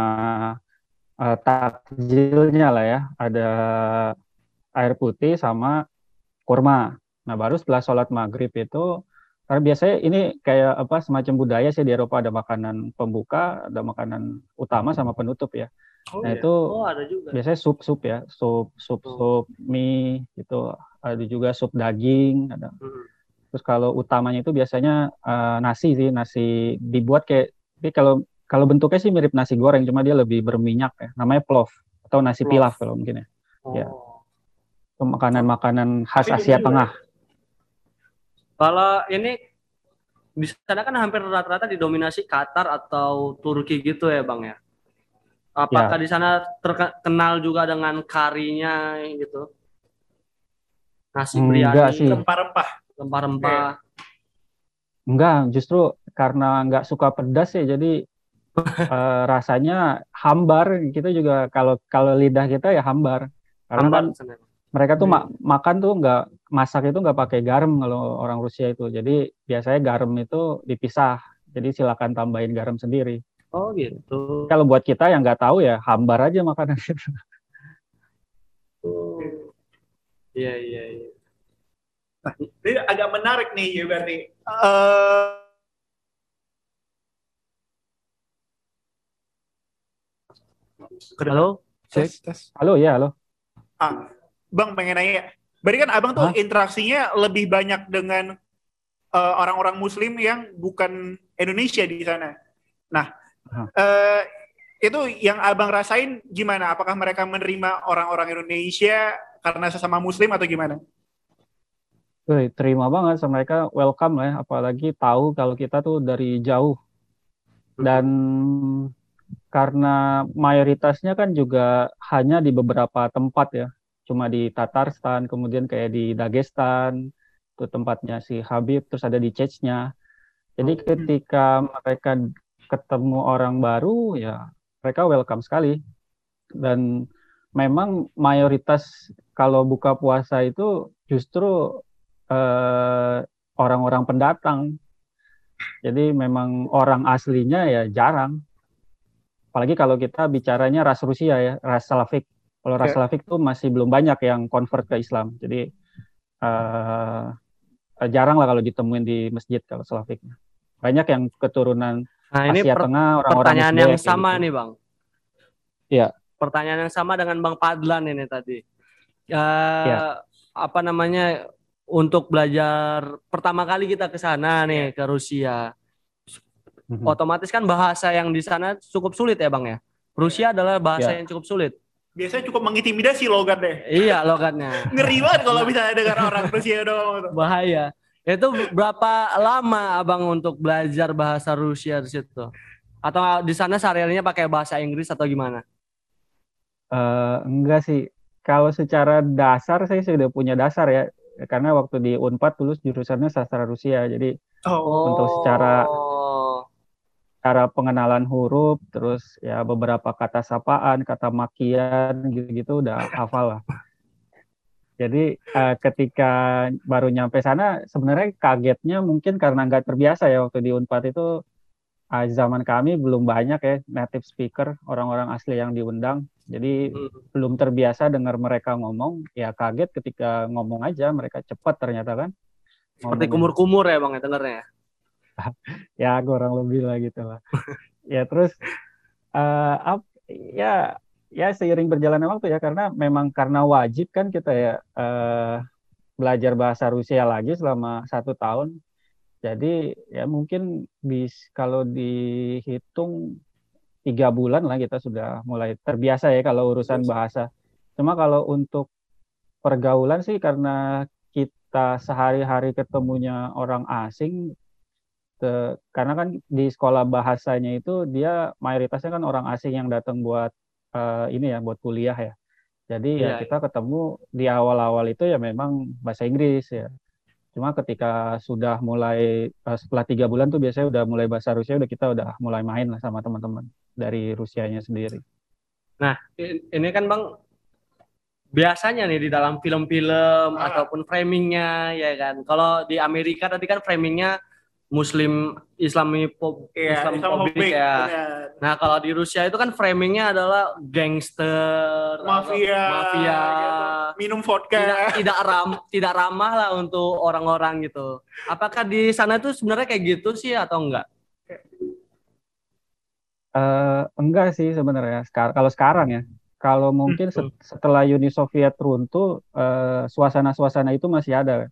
eh, takjilnya lah ya, ada air putih sama kurma. Nah baru setelah sholat maghrib itu karena biasanya ini kayak apa semacam budaya sih di Eropa ada makanan pembuka, ada makanan utama sama penutup ya. oh, Nah iya. itu Oh, ada juga. biasanya sup-sup ya, sup sup Oh. sup mie gitu. Ada juga sup daging, ada. Hmm. Terus kalau utamanya itu biasanya eh, nasi sih, nasi dibuat kayak tapi kalau kalau bentuknya sih mirip nasi goreng, cuma dia lebih berminyak ya. Namanya plov atau nasi Plov. pilaf kalau mungkin ya. Oh. Ya. Itu makanan-makanan khas Asia Tengah. Kalau ini di sana kan hampir rata-rata didominasi Qatar atau Turki gitu ya, Bang ya. Apakah di sana terkenal juga dengan karinya gitu? Nasi biryani, sih. rempah-rempah rempah-rempah. Enggak, justru karena nggak suka pedas ya, jadi [laughs] eh, rasanya hambar. Kita juga kalau kalau lidah kita ya hambar. Karena Hambar kan mereka tuh ma- makan tuh nggak masak itu nggak pakai garam kalau orang Rusia itu. Jadi biasanya garam itu dipisah. Jadi silakan tambahin garam sendiri. Oh gitu. Kalau buat kita yang nggak tahu ya hambar aja makanan itu. Iya iya iya. Ini agak menarik nih ya berarti Eh, Halo? tes. Halo ya, halo. Ah, Bang pengen nanya, berarti kan abang tuh Hah? interaksinya lebih banyak dengan eh, orang-orang Muslim yang bukan Indonesia di sana. Nah, Hah. eh, itu yang abang rasain gimana? Apakah mereka menerima orang-orang Indonesia karena sesama Muslim atau gimana? Wih, terima banget sama mereka welcome lah ya. Apalagi tahu kalau kita tuh dari jauh. Dan karena mayoritasnya kan juga hanya di beberapa tempat ya. Cuma di Tatarstan, kemudian kayak di Dagestan, itu tempatnya si Habib, terus ada di Chechnya. Jadi ketika mereka ketemu orang baru ya mereka welcome sekali. Dan memang mayoritas kalau buka puasa itu justru eh, orang-orang pendatang. Jadi memang orang aslinya ya jarang. Apalagi kalau kita bicaranya ras Rusia ya, ras Slavik. Kalau ras. Slavik tuh masih belum banyak yang convert ke Islam. Jadi eh, jarang lah kalau ditemuin di masjid kalau Slaviknya. Banyak yang keturunan Nah ini Asia per- Tengah, orang-orang pertanyaan yang sama gitu. nih bang. Iya. Pertanyaan yang sama dengan bang Padlan ini tadi. Eh, Iya. Apa namanya untuk belajar pertama kali kita ke sana nih ke Rusia. Mhm. Otomatis kan bahasa yang di sana cukup sulit ya bang ya. Rusia adalah bahasa Iya. yang cukup sulit. Biasanya cukup mengintimidasi logat deh. Iya logatnya. [laughs] Ngeri banget kalau misalnya dengar orang Rusia doang. tuh. Bahaya. Itu berapa lama abang untuk belajar bahasa Rusia di situ? Atau di sana sehari-harinya pakai bahasa Inggris atau gimana? Eh, enggak sih. Kalau secara dasar saya sudah punya dasar ya. karena waktu di Unpad dulu jurusannya sastra Rusia. Jadi Oh. Untuk secara-. Cara pengenalan huruf, terus ya beberapa kata sapaan, kata makian gitu-gitu udah hafal lah. Jadi eh, ketika baru nyampe sana sebenarnya kagetnya mungkin karena nggak terbiasa ya waktu di Unpad itu eh, zaman kami belum banyak ya native speaker orang-orang asli yang diundang. Jadi Hmm. belum terbiasa dengar mereka ngomong, ya kaget ketika ngomong aja mereka cepat ternyata kan. Seperti kumur-kumur ya bang ya dengernya. [laughs] ya kurang lebih lah gitu lah. Ya terus eh ap- ya ya seiring berjalannya waktu ya karena memang karena wajib kan kita ya eh belajar bahasa Rusia lagi selama satu tahun. Jadi ya mungkin bis kalau dihitung tiga bulan lah kita sudah mulai terbiasa ya kalau urusan bahasa. Cuma kalau untuk pergaulan sih karena kita sehari-hari ketemunya orang asing karena kan di sekolah bahasanya itu dia mayoritasnya kan orang asing yang datang buat eh, ini ya buat kuliah ya. Jadi Iya, ya kita ketemu di awal-awal itu ya memang bahasa Inggris ya. Cuma ketika sudah mulai eh, setelah tiga bulan tuh biasanya udah mulai bahasa Rusia udah kita udah mulai main lah sama teman-teman dari Rusianya sendiri. I- Ini kan bang biasanya nih di dalam film-film Ah. ataupun framingnya ya kan. Kalau di Amerika tadi kan framingnya Muslim Islami Iya, Islamophobic Islamophobic, ya. benar. Nah kalau di Rusia itu kan framingnya adalah gangster, Mafia, mafia, gitu. minum vodka. tidak tidak ram tidak ramah lah untuk orang-orang gitu. Apakah di sana itu sebenarnya kayak gitu sih atau enggak? Eh, enggak sih sebenarnya. Sekar- kalau sekarang ya, kalau mungkin set- setelah Uni Soviet runtuh, eh, suasana-suasana itu masih ada.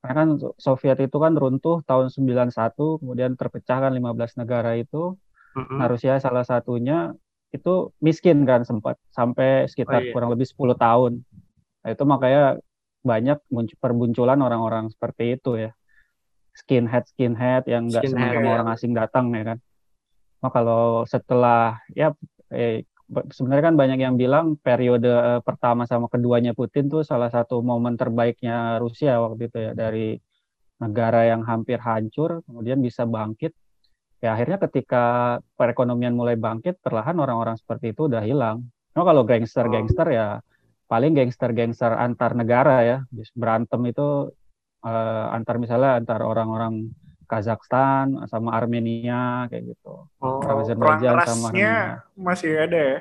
Karena kan Soviet itu kan runtuh tahun 91, kemudian terpecah kan 15 negara itu. Nah, Rusia salah satunya itu miskin kan sempat sampai sekitar Oh, iya. kurang lebih 10 tahun. Nah, itu makanya banyak munc- perbunculan orang-orang seperti itu ya. Skinhead skinhead yang nggak senang sama orang asing datang ya kan. Nah, kalau setelah ya eh, sebenarnya kan banyak yang bilang periode eh, pertama sama keduanya Putin tuh salah satu momen terbaiknya Rusia waktu itu ya dari negara yang hampir hancur kemudian bisa bangkit. Ya akhirnya ketika perekonomian mulai bangkit perlahan orang-orang seperti itu udah hilang. Cuma kalau gangster-gangster ya paling gangster-gangster antar negara ya. Berantem itu eh, antar misalnya antar orang-orang Kazakhstan sama Armenia kayak gitu. Oh, Azerbaijan sama Armenia. masih ada ya.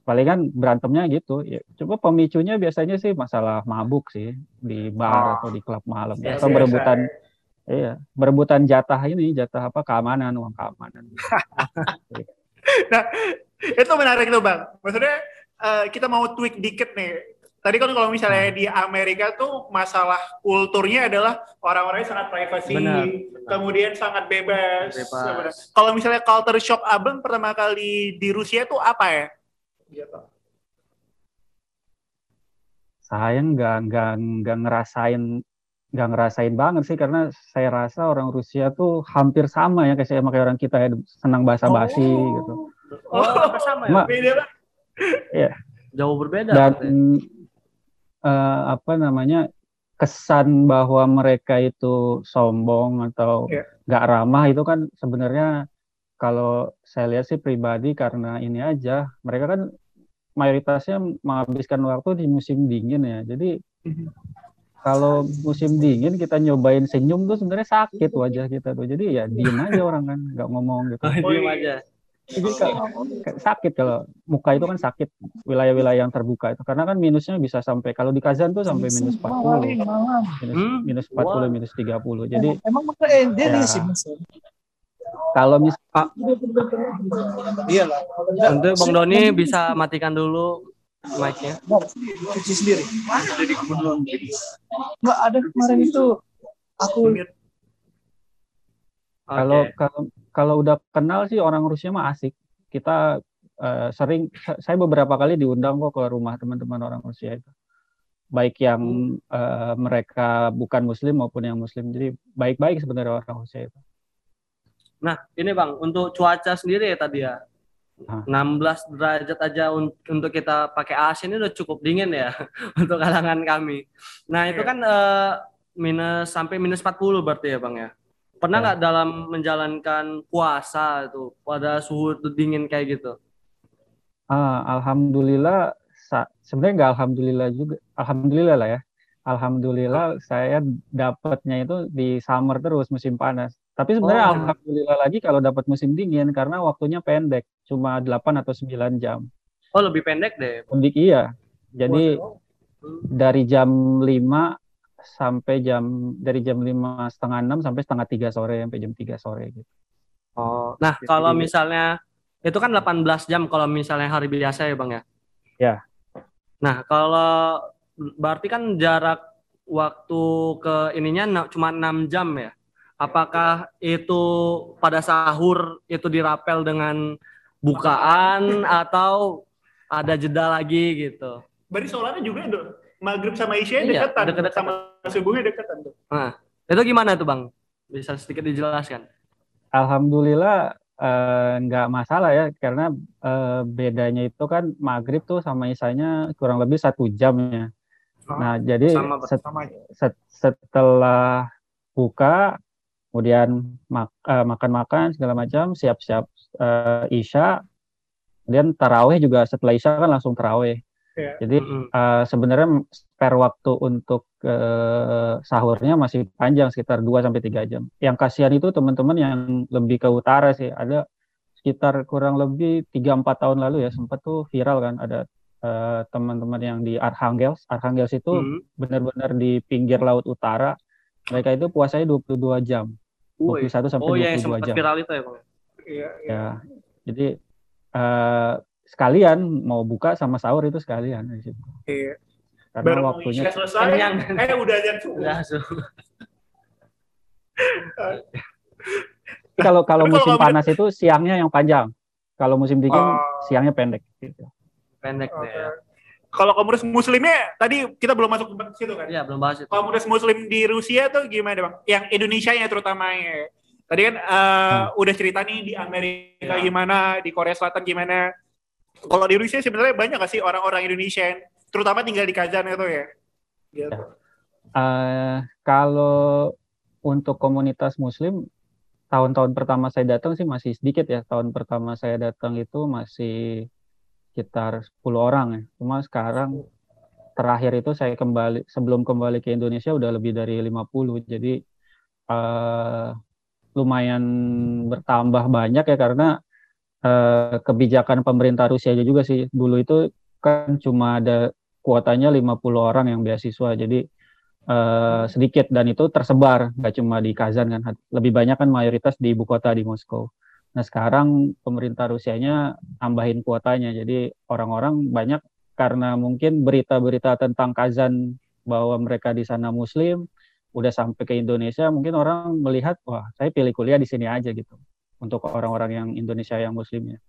Palingan berantemnya gitu. Ya, coba pemicunya biasanya sih masalah mabuk sih di bar Oh. atau di klub malam Biasa- atau berebutan iya, berebutan jatah ini, jatah apa keamanan, uang keamanan. [laughs] Itu menarik tuh bang. Maksudnya eh, kita mau tweak dikit nih. Tadi kan kalau misalnya Hmm. di Amerika tuh masalah kulturnya adalah orang-orangnya sangat privasi, Benar, benar. kemudian sangat bebas. Bebas. Kalau misalnya culture shock abang pertama kali di Rusia tuh apa ya? Gitu. Saya nggak nggak nggak ngerasain nggak ngerasain banget sih karena saya rasa orang Rusia tuh hampir sama ya kayak saya sama kayak orang kita ya senang basa-basi gitu. Oh, sama ya? Ma- Beda banget. Jauh berbeda. dan. Eh, apa namanya kesan bahwa mereka itu sombong atau Iya. nggak ramah itu kan sebenarnya kalau saya lihat sih pribadi karena ini aja mereka kan mayoritasnya menghabiskan waktu di musim dingin ya jadi Mhm. kalau musim dingin kita nyobain senyum tuh sebenarnya sakit wajah kita tuh jadi ya diem aja orang kan nggak ngomong gitu Oh, diem aja. Jadi kalau sakit kalau muka itu kan sakit wilayah-wilayah yang terbuka itu karena kan minusnya bisa sampai kalau di Kazan tuh sampai minus 40 minus, Hmm, minus 40 wah. minus 30 jadi Emang eh, dia Ya. kalau mis Iya lah. Untuk Bang Doni bisa matikan dulu mic-nya. Bang, cuci sendiri. Nggak ada kemarin itu aku kalau Oke. kalau kalau udah kenal sih orang Rusia mah asik kita eh, sering sa- saya beberapa kali diundang kok ke rumah teman-teman orang Rusia itu baik yang eh, mereka bukan Muslim maupun yang Muslim jadi baik-baik sebenarnya orang Rusia itu Nah, ini Bang, untuk cuaca sendiri ya tadi ya. Hah. 16 derajat aja un- untuk kita pakai AC ini udah cukup dingin ya [laughs] untuk kalangan kami. Nah, itu Iya. kan eh, minus sampai minus 40 berarti ya, Bang ya. Pernah Ya. nggak dalam menjalankan puasa itu pada suhu dingin kayak gitu? Ah, alhamdulillah, sebenarnya nggak alhamdulillah juga, alhamdulillah lah ya. Alhamdulillah saya dapatnya itu di summer terus musim panas. Tapi sebenarnya Oh. alhamdulillah lagi kalau dapat musim dingin karena waktunya pendek, cuma 8 atau 9 jam. Oh, lebih pendek deh. Pendek iya. Jadi dari jam 5 sampai jam dari jam lima setengah enam sampai setengah tiga sore sampai jam 3 sore gitu. Oh, nah Jadi- kalau misalnya itu kan 18 jam kalau misalnya hari biasa ya Bang ya. Ya. Nah, kalau berarti kan jarak waktu ke ininya cuma 6 jam ya. Apakah itu pada sahur itu dirapel dengan bukaan atau ada jeda lagi gitu? Berarti sholatnya juga dong. Maghrib sama Isya Iya, deketan, deket-deketan. sama subuhnya deketan tuh. Nah, itu gimana tuh Bang? Bisa sedikit dijelaskan? Alhamdulillah eh, nggak masalah ya karena eh, bedanya itu kan maghrib tuh sama isanya kurang lebih satu jamnya. Nah jadi sama set- sama aja. set- setelah buka kemudian mak- eh, makan-makan segala macam siap-siap eh, isya kemudian taraweh juga setelah isya kan langsung taraweh. Iya. Jadi eh, sebenarnya spare waktu untuk eh, sahurnya masih panjang sekitar 2 sampai 3 jam. Yang kasihan itu teman-teman yang lebih ke utara sih. Ada sekitar kurang lebih 3 4 tahun lalu ya sempat tuh viral kan ada eh, teman-teman yang di Arkhangels. Arkhangels itu Hmm. benar-benar di pinggir laut utara. Mereka itu puasanya 22 jam. Woi. 21 sampai Oh iya, 22 yang sempat jam. viral itu ya Bang. Iya, iya. Ya. Jadi eh, sekalian mau buka sama sahur itu sekalian di situ. Iya. Karena Baru waktunya selesai, Kenyang. eh udah azan subuh. Kalau kalau kalau musim kamu- panas itu siangnya yang panjang. Kalau musim dingin Oh. siangnya pendek gitu. pendek deh ya. Kalau komunitas muslimnya tadi kita belum masuk ke situ kan? Iya, belum bahas itu. Komunitas muslim di Rusia tuh gimana bang? Yang Indonesia nya terutamanya. Tadi kan eh, udah cerita nih di Amerika Ya. gimana, di Korea Selatan gimana. Kalau di Rusia sebenarnya banyak gak sih orang-orang Indonesia yang terutama tinggal di Kazan itu ya? Gitu. Eh, kalau untuk komunitas muslim tahun-tahun pertama saya datang sih masih sedikit ya. Tahun pertama saya datang itu masih sekitar 10 orang ya. Cuma sekarang terakhir itu saya kembali sebelum kembali ke Indonesia udah lebih dari 50. Jadi eh, lumayan bertambah banyak ya karena eh, kebijakan pemerintah Rusia juga sih. Dulu itu kan cuma ada kuotanya 50 orang yang beasiswa. Jadi eh, sedikit. Dan itu tersebar nggak cuma di Kazan kan. Lebih banyak kan mayoritas di ibu kota di Moskow. Nah sekarang pemerintah Rusianya tambahin kuotanya. Jadi orang-orang banyak karena mungkin berita-berita tentang Kazan bahwa mereka di sana Muslim udah sampai ke Indonesia mungkin orang melihat wah saya pilih kuliah di sini aja gitu untuk orang-orang yang Indonesia yang Muslimnya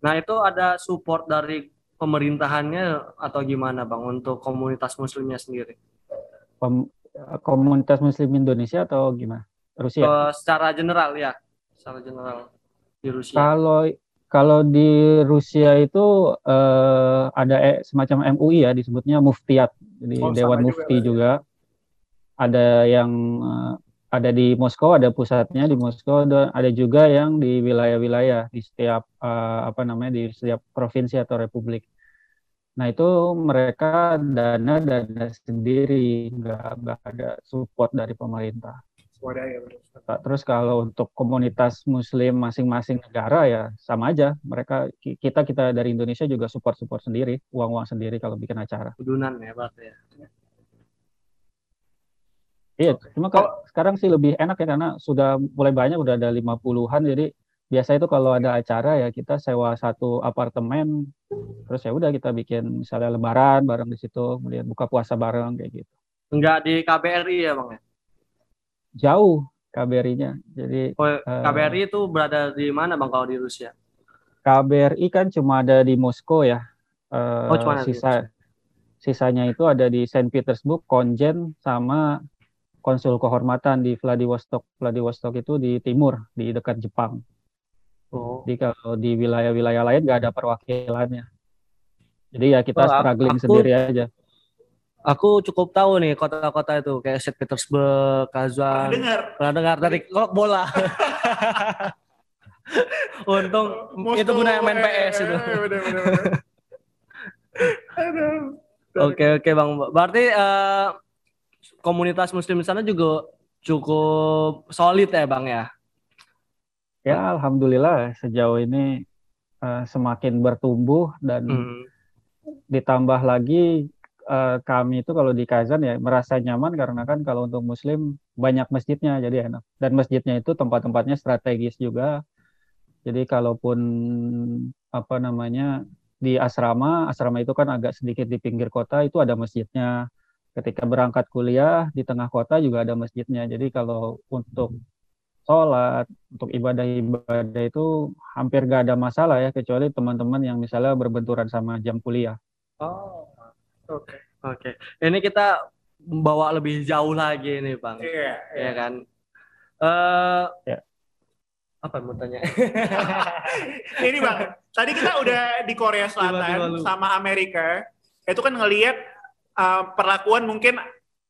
Nah, itu ada support dari pemerintahannya atau gimana, Bang, untuk komunitas muslimnya sendiri? Pem- komunitas Muslim Indonesia atau gimana Rusia Eh, secara general ya, secara general di Rusia. Kalau kalau di Rusia itu eh, ada eh, semacam MUI ya disebutnya Muftiat, jadi Oh, Dewan juga Mufti berarti. juga. Ada yang eh, ada di Moskow, ada pusatnya di Moskow, dan ada juga yang di wilayah-wilayah di setiap eh, apa namanya di setiap provinsi atau republik. Nah itu mereka dana dana sendiri, nggak ada support dari pemerintah. Nah, Terus kalau untuk komunitas Muslim masing-masing negara ya sama aja. Mereka ki- kita kita dari Indonesia juga support-support sendiri, uang-uang sendiri kalau bikin acara. Udunan ya, berarti ya. Iya, cuma kalau sekarang sih lebih enak ya karena sudah mulai banyak udah ada 50-an jadi biasa itu kalau ada acara ya kita sewa satu apartemen terus ya udah kita bikin misalnya lebaran bareng di situ, kemudian buka puasa bareng kayak gitu. Enggak di KBRI ya, Bang ya? Jauh KBRI-nya. Jadi Oh, eh, KBRI itu berada di mana, Bang, kalau di Rusia? KBRI kan cuma ada di Moskow ya. Eh, Oh, cuma di sisa sisanya itu ada di Saint Petersburg, Konjen sama konsul kehormatan di Vladivostok. Vladivostok itu di timur, di dekat Jepang. Oh. Jadi kalau di wilayah-wilayah lain nggak ada perwakilannya. Jadi ya kita Oh, struggling aku- sendiri aja. Aku cukup tahu nih kota-kota itu kayak St. Petersburg, Kazan. dengar Pernah dengar dari klub bola. [laughs] Untung itu gunanya main PS itu. Eh. [laughs] Oke oke bang. Berarti eh, komunitas Muslim di sana juga cukup solid ya bang ya. Ya alhamdulillah sejauh ini eh, semakin bertumbuh dan Hmm. ditambah lagi eh, kami itu kalau di Kazan ya merasa nyaman karena kan kalau untuk Muslim banyak masjidnya jadi enak dan masjidnya itu tempat-tempatnya strategis juga. Jadi kalaupun apa namanya di asrama, asrama itu kan agak sedikit di pinggir kota itu ada masjidnya. Ketika berangkat kuliah di tengah kota juga ada masjidnya. Jadi kalau untuk sholat, untuk ibadah-ibadah itu hampir gak ada masalah ya kecuali teman-teman yang misalnya berbenturan sama jam kuliah. Oh, oke. Oke. Ini kita bawa lebih jauh lagi nih, Bang. Iya, iya. Ya kan? Eh Ya. apa yang mau tanya? [laughs] Ini bang, tadi kita udah di Korea Selatan sama Amerika, itu kan ngelihat uh, perlakuan mungkin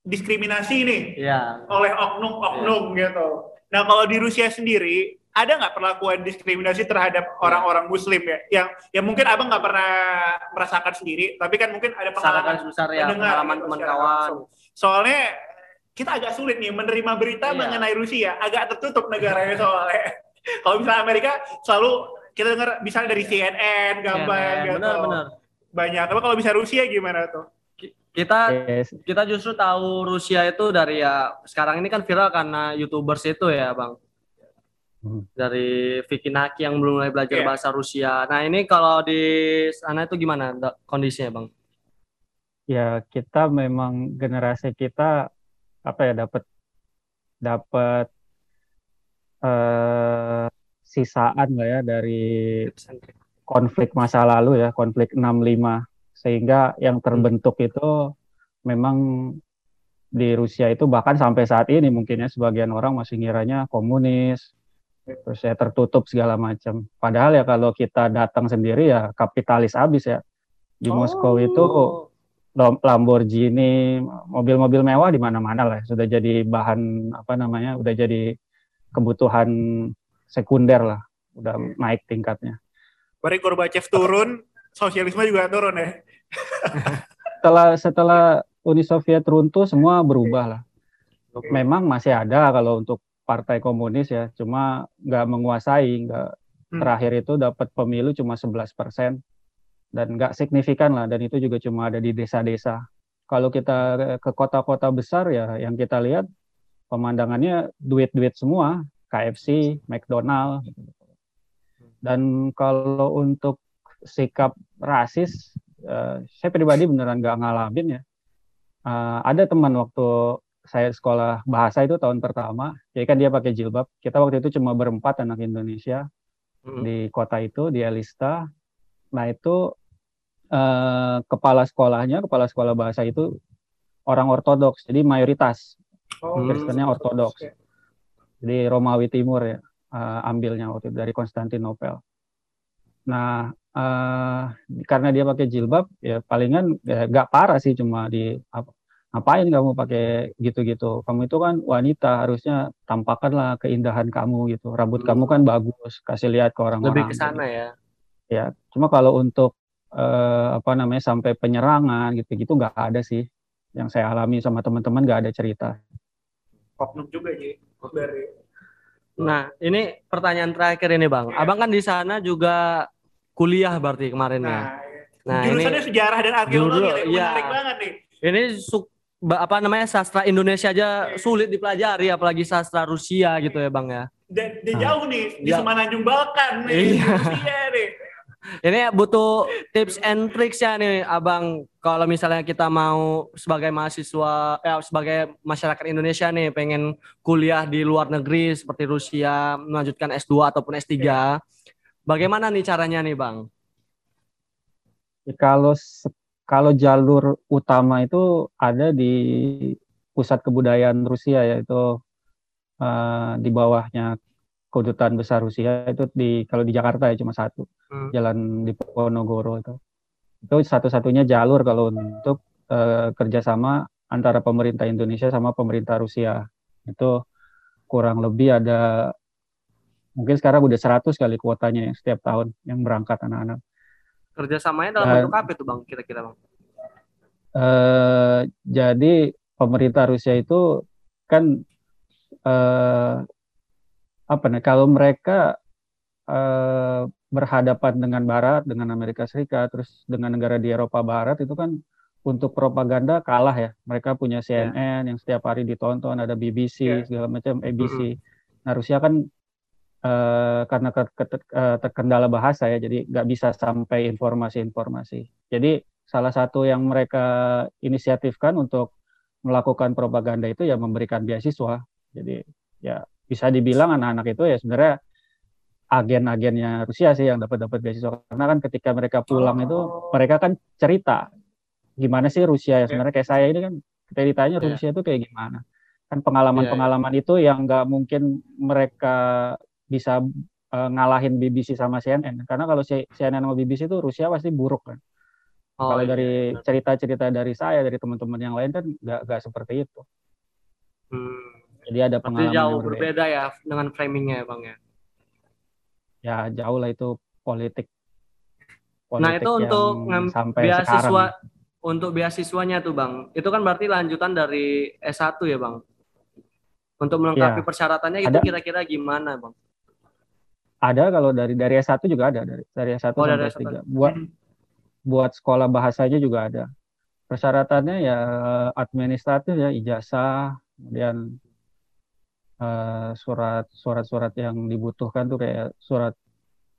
diskriminasi nih Iya. oleh oknum-oknum gitu. Nah kalau di Rusia sendiri ada nggak perlakuan diskriminasi terhadap orang-orang Muslim ya? Yang yang mungkin abang nggak pernah merasakan sendiri, tapi kan mungkin ada pengalaman besar ya, mendengar pengalaman gitu teman kawan. Soalnya kita agak sulit nih menerima berita Iya. mengenai Rusia, agak tertutup negaranya soalnya. [laughs] Kalau misalnya Amerika selalu kita dengar misalnya dari CNN, gambar Iya, gitu. Benar-benar. Banyak. Tapi kalau bisa Rusia gimana tuh? Kita Yes. kita justru tahu Rusia itu dari ya sekarang ini kan viral karena YouTubers itu ya, Bang. Hmm. Dari Vicky Naki yang belum mulai belajar Iya. bahasa Rusia. Nah, ini kalau di sana itu gimana kondisinya, Bang? Ya kita memang generasi kita apa ya dapat dapat eh, sisaan lah ya dari konflik masa lalu ya, konflik 65 sehingga yang terbentuk itu memang di Rusia itu bahkan sampai saat ini mungkin ya sebagian orang masih ngiranya komunis terus ya tertutup segala macam. Padahal ya kalau kita datang sendiri ya kapitalis habis ya. Di Moskow itu Lam- Lamborghini, mobil-mobil mewah di mana-mana lah sudah jadi bahan apa namanya, udah jadi kebutuhan sekunder lah, udah naik tingkatnya. Bari Gorbachev turun, sosialisme juga turun ya. Setelah setelah Uni Soviet runtuh semua berubah lah. Memang masih ada kalau untuk partai komunis ya, cuma nggak menguasai, nggak Hmm. terakhir itu dapat pemilu cuma 11% dan nggak signifikan lah dan itu juga cuma ada di desa-desa. Kalau kita ke kota-kota besar ya yang kita lihat pemandangannya duit-duit semua, KFC, McDonald. Dan kalau untuk sikap rasis eh, saya pribadi beneran nggak ngalamin ya. Eh, ada teman waktu saya sekolah bahasa itu tahun pertama, jadi kan dia pakai jilbab. Kita waktu itu cuma berempat anak Indonesia Mm. di kota itu di Elista. Nah itu eh, kepala sekolahnya, kepala sekolah bahasa itu orang Ortodoks, jadi mayoritas Oh, Kristennya Ortodoks. Jadi Romawi Timur ya eh, ambilnya waktu itu dari Konstantinopel. Nah eh, karena dia pakai jilbab ya palingan ya, nggak parah sih cuma di apa, ngapain kamu pakai gitu-gitu. Kamu itu kan wanita harusnya tampakkanlah keindahan kamu gitu. Rambut kamu kan bagus kasih lihat ke orang-orang Lebih ke sana ya. ya cuma kalau untuk eh, apa namanya sampai penyerangan gitu-gitu nggak ada sih yang saya alami sama teman-teman nggak ada cerita. Oknum juga Ji. Dari Nah, ini pertanyaan terakhir ini, Bang. Iya. Abang kan di sana juga kuliah berarti kemarin ya. nah, Nah, jurusannya ini sejarah dan arkeologi nih, iya. menarik banget nih. ini su- apa namanya sastra Indonesia aja sulit dipelajari apalagi sastra Rusia gitu ya, Bang ya. Dan, dan Nah. jauh nih di Ya. Semenanjung Balkan nih. Iya. Rusia nih. Ini butuh tips and tricks ya nih, Abang. Kalau misalnya kita mau sebagai mahasiswa, ya sebagai masyarakat Indonesia nih, pengen kuliah di luar negeri seperti Rusia, melanjutkan S2 ataupun S3, bagaimana nih caranya nih, Bang? Ya, kalau kalau jalur utama itu ada di pusat kebudayaan Rusia yaitu eh, di bawahnya kedutaan besar Rusia itu di kalau di Jakarta ya cuma satu Hmm. jalan di Ponorogo itu itu satu-satunya jalur kalau untuk eh, kerjasama antara pemerintah Indonesia sama pemerintah Rusia itu kurang lebih ada mungkin sekarang udah 100 kali kuotanya yang setiap tahun yang berangkat anak-anak Kerjasamanya dalam bentuk apa itu bang? Kira-kira bang? eh jadi pemerintah Rusia itu kan eh apa nih kalau mereka eh berhadapan dengan Barat, dengan Amerika Serikat, terus dengan negara di Eropa Barat itu kan untuk propaganda kalah ya. Mereka punya CNN yang setiap hari ditonton, ada BBC segala macam, ABC. Nah Rusia kan eh, karena ke- ke- eh, terkendala bahasa ya, jadi nggak bisa sampai informasi-informasi. Jadi salah satu yang mereka inisiatifkan untuk melakukan propaganda itu ya memberikan beasiswa. Jadi ya bisa dibilang anak-anak itu ya sebenarnya agen-agennya Rusia sih yang dapat dapat beasiswa. Karena kan ketika mereka pulang itu mereka kan cerita gimana sih Rusia ya? Sebenarnya kayak saya ini kan kita ditanya Iya. Rusia itu kayak gimana? Kan pengalaman-pengalaman itu yang nggak mungkin mereka bisa eh, ngalahin BBC sama CNN karena kalau CNN sama BBC itu Rusia pasti buruk kan. Oh, kalau iya. dari cerita-cerita dari saya dari teman-teman yang lain kan nggak nggak seperti itu. Hmm. Jadi ada pengalaman jauh yang berbeda berbeda ya dengan framingnya ya bang ya. ya jauh lah itu politik Nah Politik itu untuk sampai beasiswa sekarang. untuk beasiswanya tuh bang, itu kan berarti lanjutan dari S1 ya bang. Untuk melengkapi Iya. persyaratannya itu kira-kira gimana bang? ada kalau dari dari S1 juga ada dari dari S1 Oh, dari sampai S1. S3 buat buat sekolah bahasanya juga ada persyaratannya ya administratif ya ijazah kemudian eh, surat surat-surat yang dibutuhkan tuh kayak surat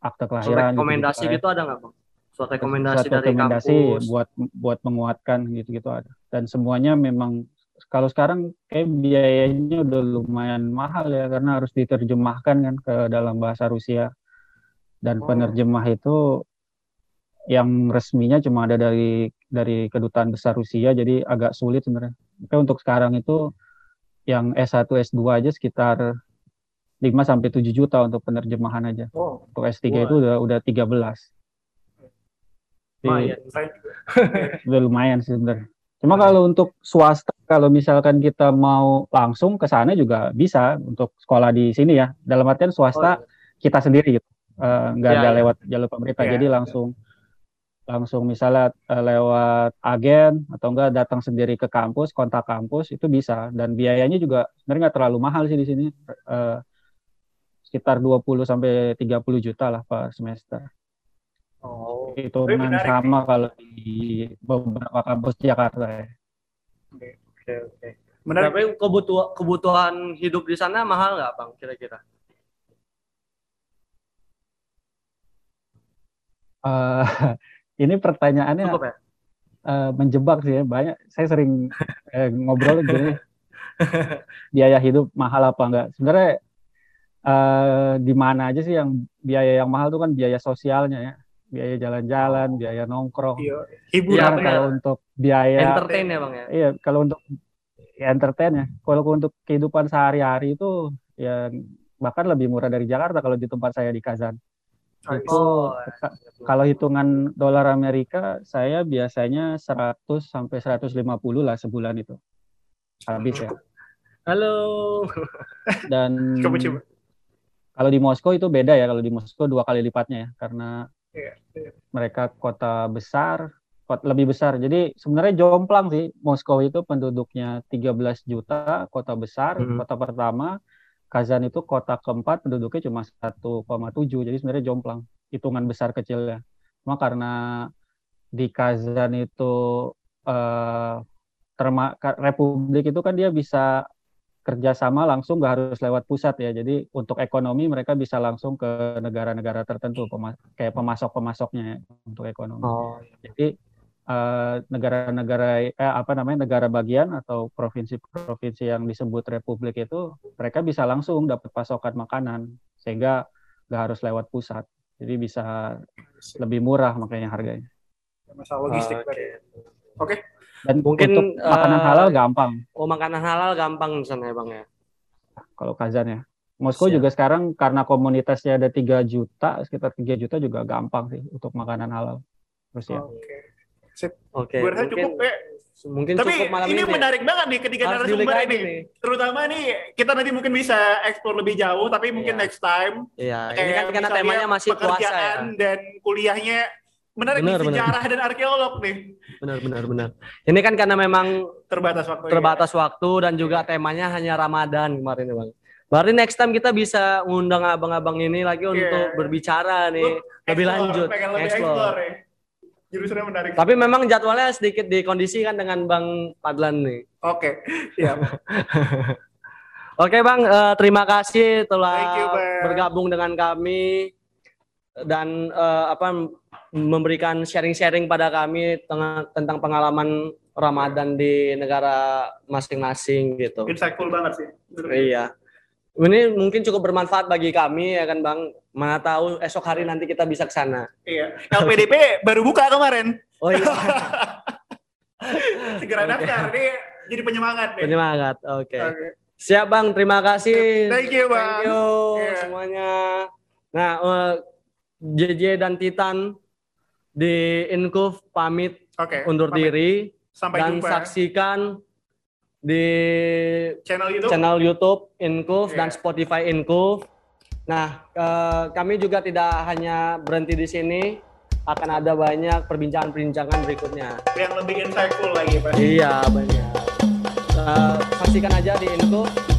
akte Surat kelahiran rekomendasi gitu-gitu gitu ada nggak bang? Surat rekomendasi surat dari rekomendasi kampus. buat buat menguatkan gitu-gitu ada dan semuanya memang kalau sekarang kayak biayanya udah lumayan mahal ya karena harus diterjemahkan kan ke dalam bahasa Rusia dan Oh. penerjemah itu yang resminya cuma ada dari dari kedutaan besar Rusia jadi agak sulit sebenarnya. Tapi untuk sekarang itu yang S1 S2 aja sekitar 5 sampai 7 juta untuk penerjemahan aja. Oh, Untuk S3 Wah. itu udah udah 13. Jadi, Lumayan. [laughs] udah lumayan sih sebenarnya. Cuma kalau untuk swasta, kalau misalkan kita mau langsung ke sana juga bisa untuk sekolah di sini ya. Dalam artian swasta kita sendiri gitu, Eh, nggak Iya, ada iya. lewat jalur pemerintah. Iya, Jadi langsung langsung misalnya eh, lewat agen atau enggak datang sendiri ke kampus, kontak kampus itu bisa. Dan biayanya juga sebenarnya nggak terlalu mahal sih di sini. Eh, sekitar 20 sampai 30 juta lah per semester. Oh. Itu menarik sama kalau di beberapa kampus di Jakarta ya. Oke, oke. Menarik. Tapi kebutuhan kebutuhan hidup di sana mahal nggak bang? Kira-kira? Eh, [laughs] ini pertanyaannya Cukup ya? eh, menjebak sih ya. Banyak saya sering eh, ngobrol gini. [laughs] biaya hidup mahal apa enggak? Sebenarnya eh, di mana aja sih yang biaya yang mahal itu kan biaya sosialnya ya. Biaya jalan-jalan, biaya nongkrong. Iya. Iya, Hiburan benar. kalau untuk biaya Entertain ya bang ya? Iya, kalau untuk ya, entertain ya. Kalau untuk kehidupan sehari-hari itu ya bahkan lebih murah dari Jakarta kalau di tempat saya di Kazan. Itu ka- kalau hitungan dolar Amerika saya biasanya 100 sampai 150 lah sebulan itu. Habis ya. Halo. Dan Coba coba. kalau di Moskow itu beda ya. Kalau di Moskow dua kali lipatnya ya karena Iya, iya. mereka kota besar, kota lebih besar. Jadi sebenarnya jomplang sih Moskow itu penduduknya 13 juta, kota besar, Mhm. kota pertama. Kazan itu kota keempat penduduknya cuma 1,7. Jadi sebenarnya jomplang hitungan besar kecilnya. Cuma karena di Kazan itu eh terma- Republik itu kan dia bisa kerjasama langsung nggak harus lewat pusat ya. Jadi untuk ekonomi mereka bisa langsung ke negara-negara tertentu, pema- kayak pemasok-pemasoknya ya, untuk ekonomi. Oh, Jadi eh, negara-negara eh, apa namanya negara bagian atau provinsi-provinsi yang disebut republik itu mereka bisa langsung dapat pasokan makanan sehingga nggak harus lewat pusat. Jadi bisa lebih murah makanya harganya. Masalah logistik Oke. tadi. Oke. Dan Mungkin, untuk makanan eh, halal gampang Oh makanan halal gampang di sana ya bang ya? kalau Kazan ya. Moskow Siap. juga sekarang karena komunitasnya ada 3 juta, sekitar 3 juta juga gampang sih untuk makanan halal. Rusia. Oke. Oke. Gue rasa mungkin- cukup ya. Mungkin Tapi cukup malam ini ini. menarik banget nih ketiga Harus narasumber ini. nih. Terutama nih kita nanti mungkin bisa explore lebih jauh, tapi mungkin Iya. next time. Iya, ini Kayak kan karena temanya masih puasa ya. dan kuliahnya menarik Bener, nih sejarah dan arkeolog nih. Benar, benar, benar. Ini kan karena memang Terbatas waktu. terbatas waktu dan juga temanya hanya Ramadan kemarin ya, Bang. Berarti next time kita bisa ngundang abang-abang ini lagi untuk berbicara nih lebih lanjut, lebih explore. explore ya. Jurusannya menarik. Tapi memang jadwalnya sedikit dikondisikan dengan Bang Padlan nih. Oke, siap. [laughs] Oke Bang, eh, terima kasih telah you, bergabung dengan kami dan eh, apa memberikan sharing-sharing pada kami tentang pengalaman Ramadan di negara masing-masing gitu. Insightful banget sih. Iya. Ini mungkin cukup bermanfaat bagi kami ya kan Bang. Mana tahu esok hari nanti kita bisa ke sana. Iya. LPDP baru buka kemarin. Oh iya. [laughs] Segera Oke. daftar. Ini jadi penyemangat nih. Penyemangat. Oke. Oke. Siap Bang, terima kasih. Thank you, Bang. Thank you Iya. semuanya. Nah, eh, JJ dan Titan di Inkuf pamit Oke. undur pamit. diri Sampai dan jumpa. saksikan di Channel YouTube. channel YouTube Inkuf Iya. dan Spotify Inkuf. Nah, eh, kami juga tidak hanya berhenti di sini, akan ada banyak perbincangan-perbincangan berikutnya. Yang lebih insightful lagi, Pak. Iya, banyak. Eh, saksikan aja di dulu.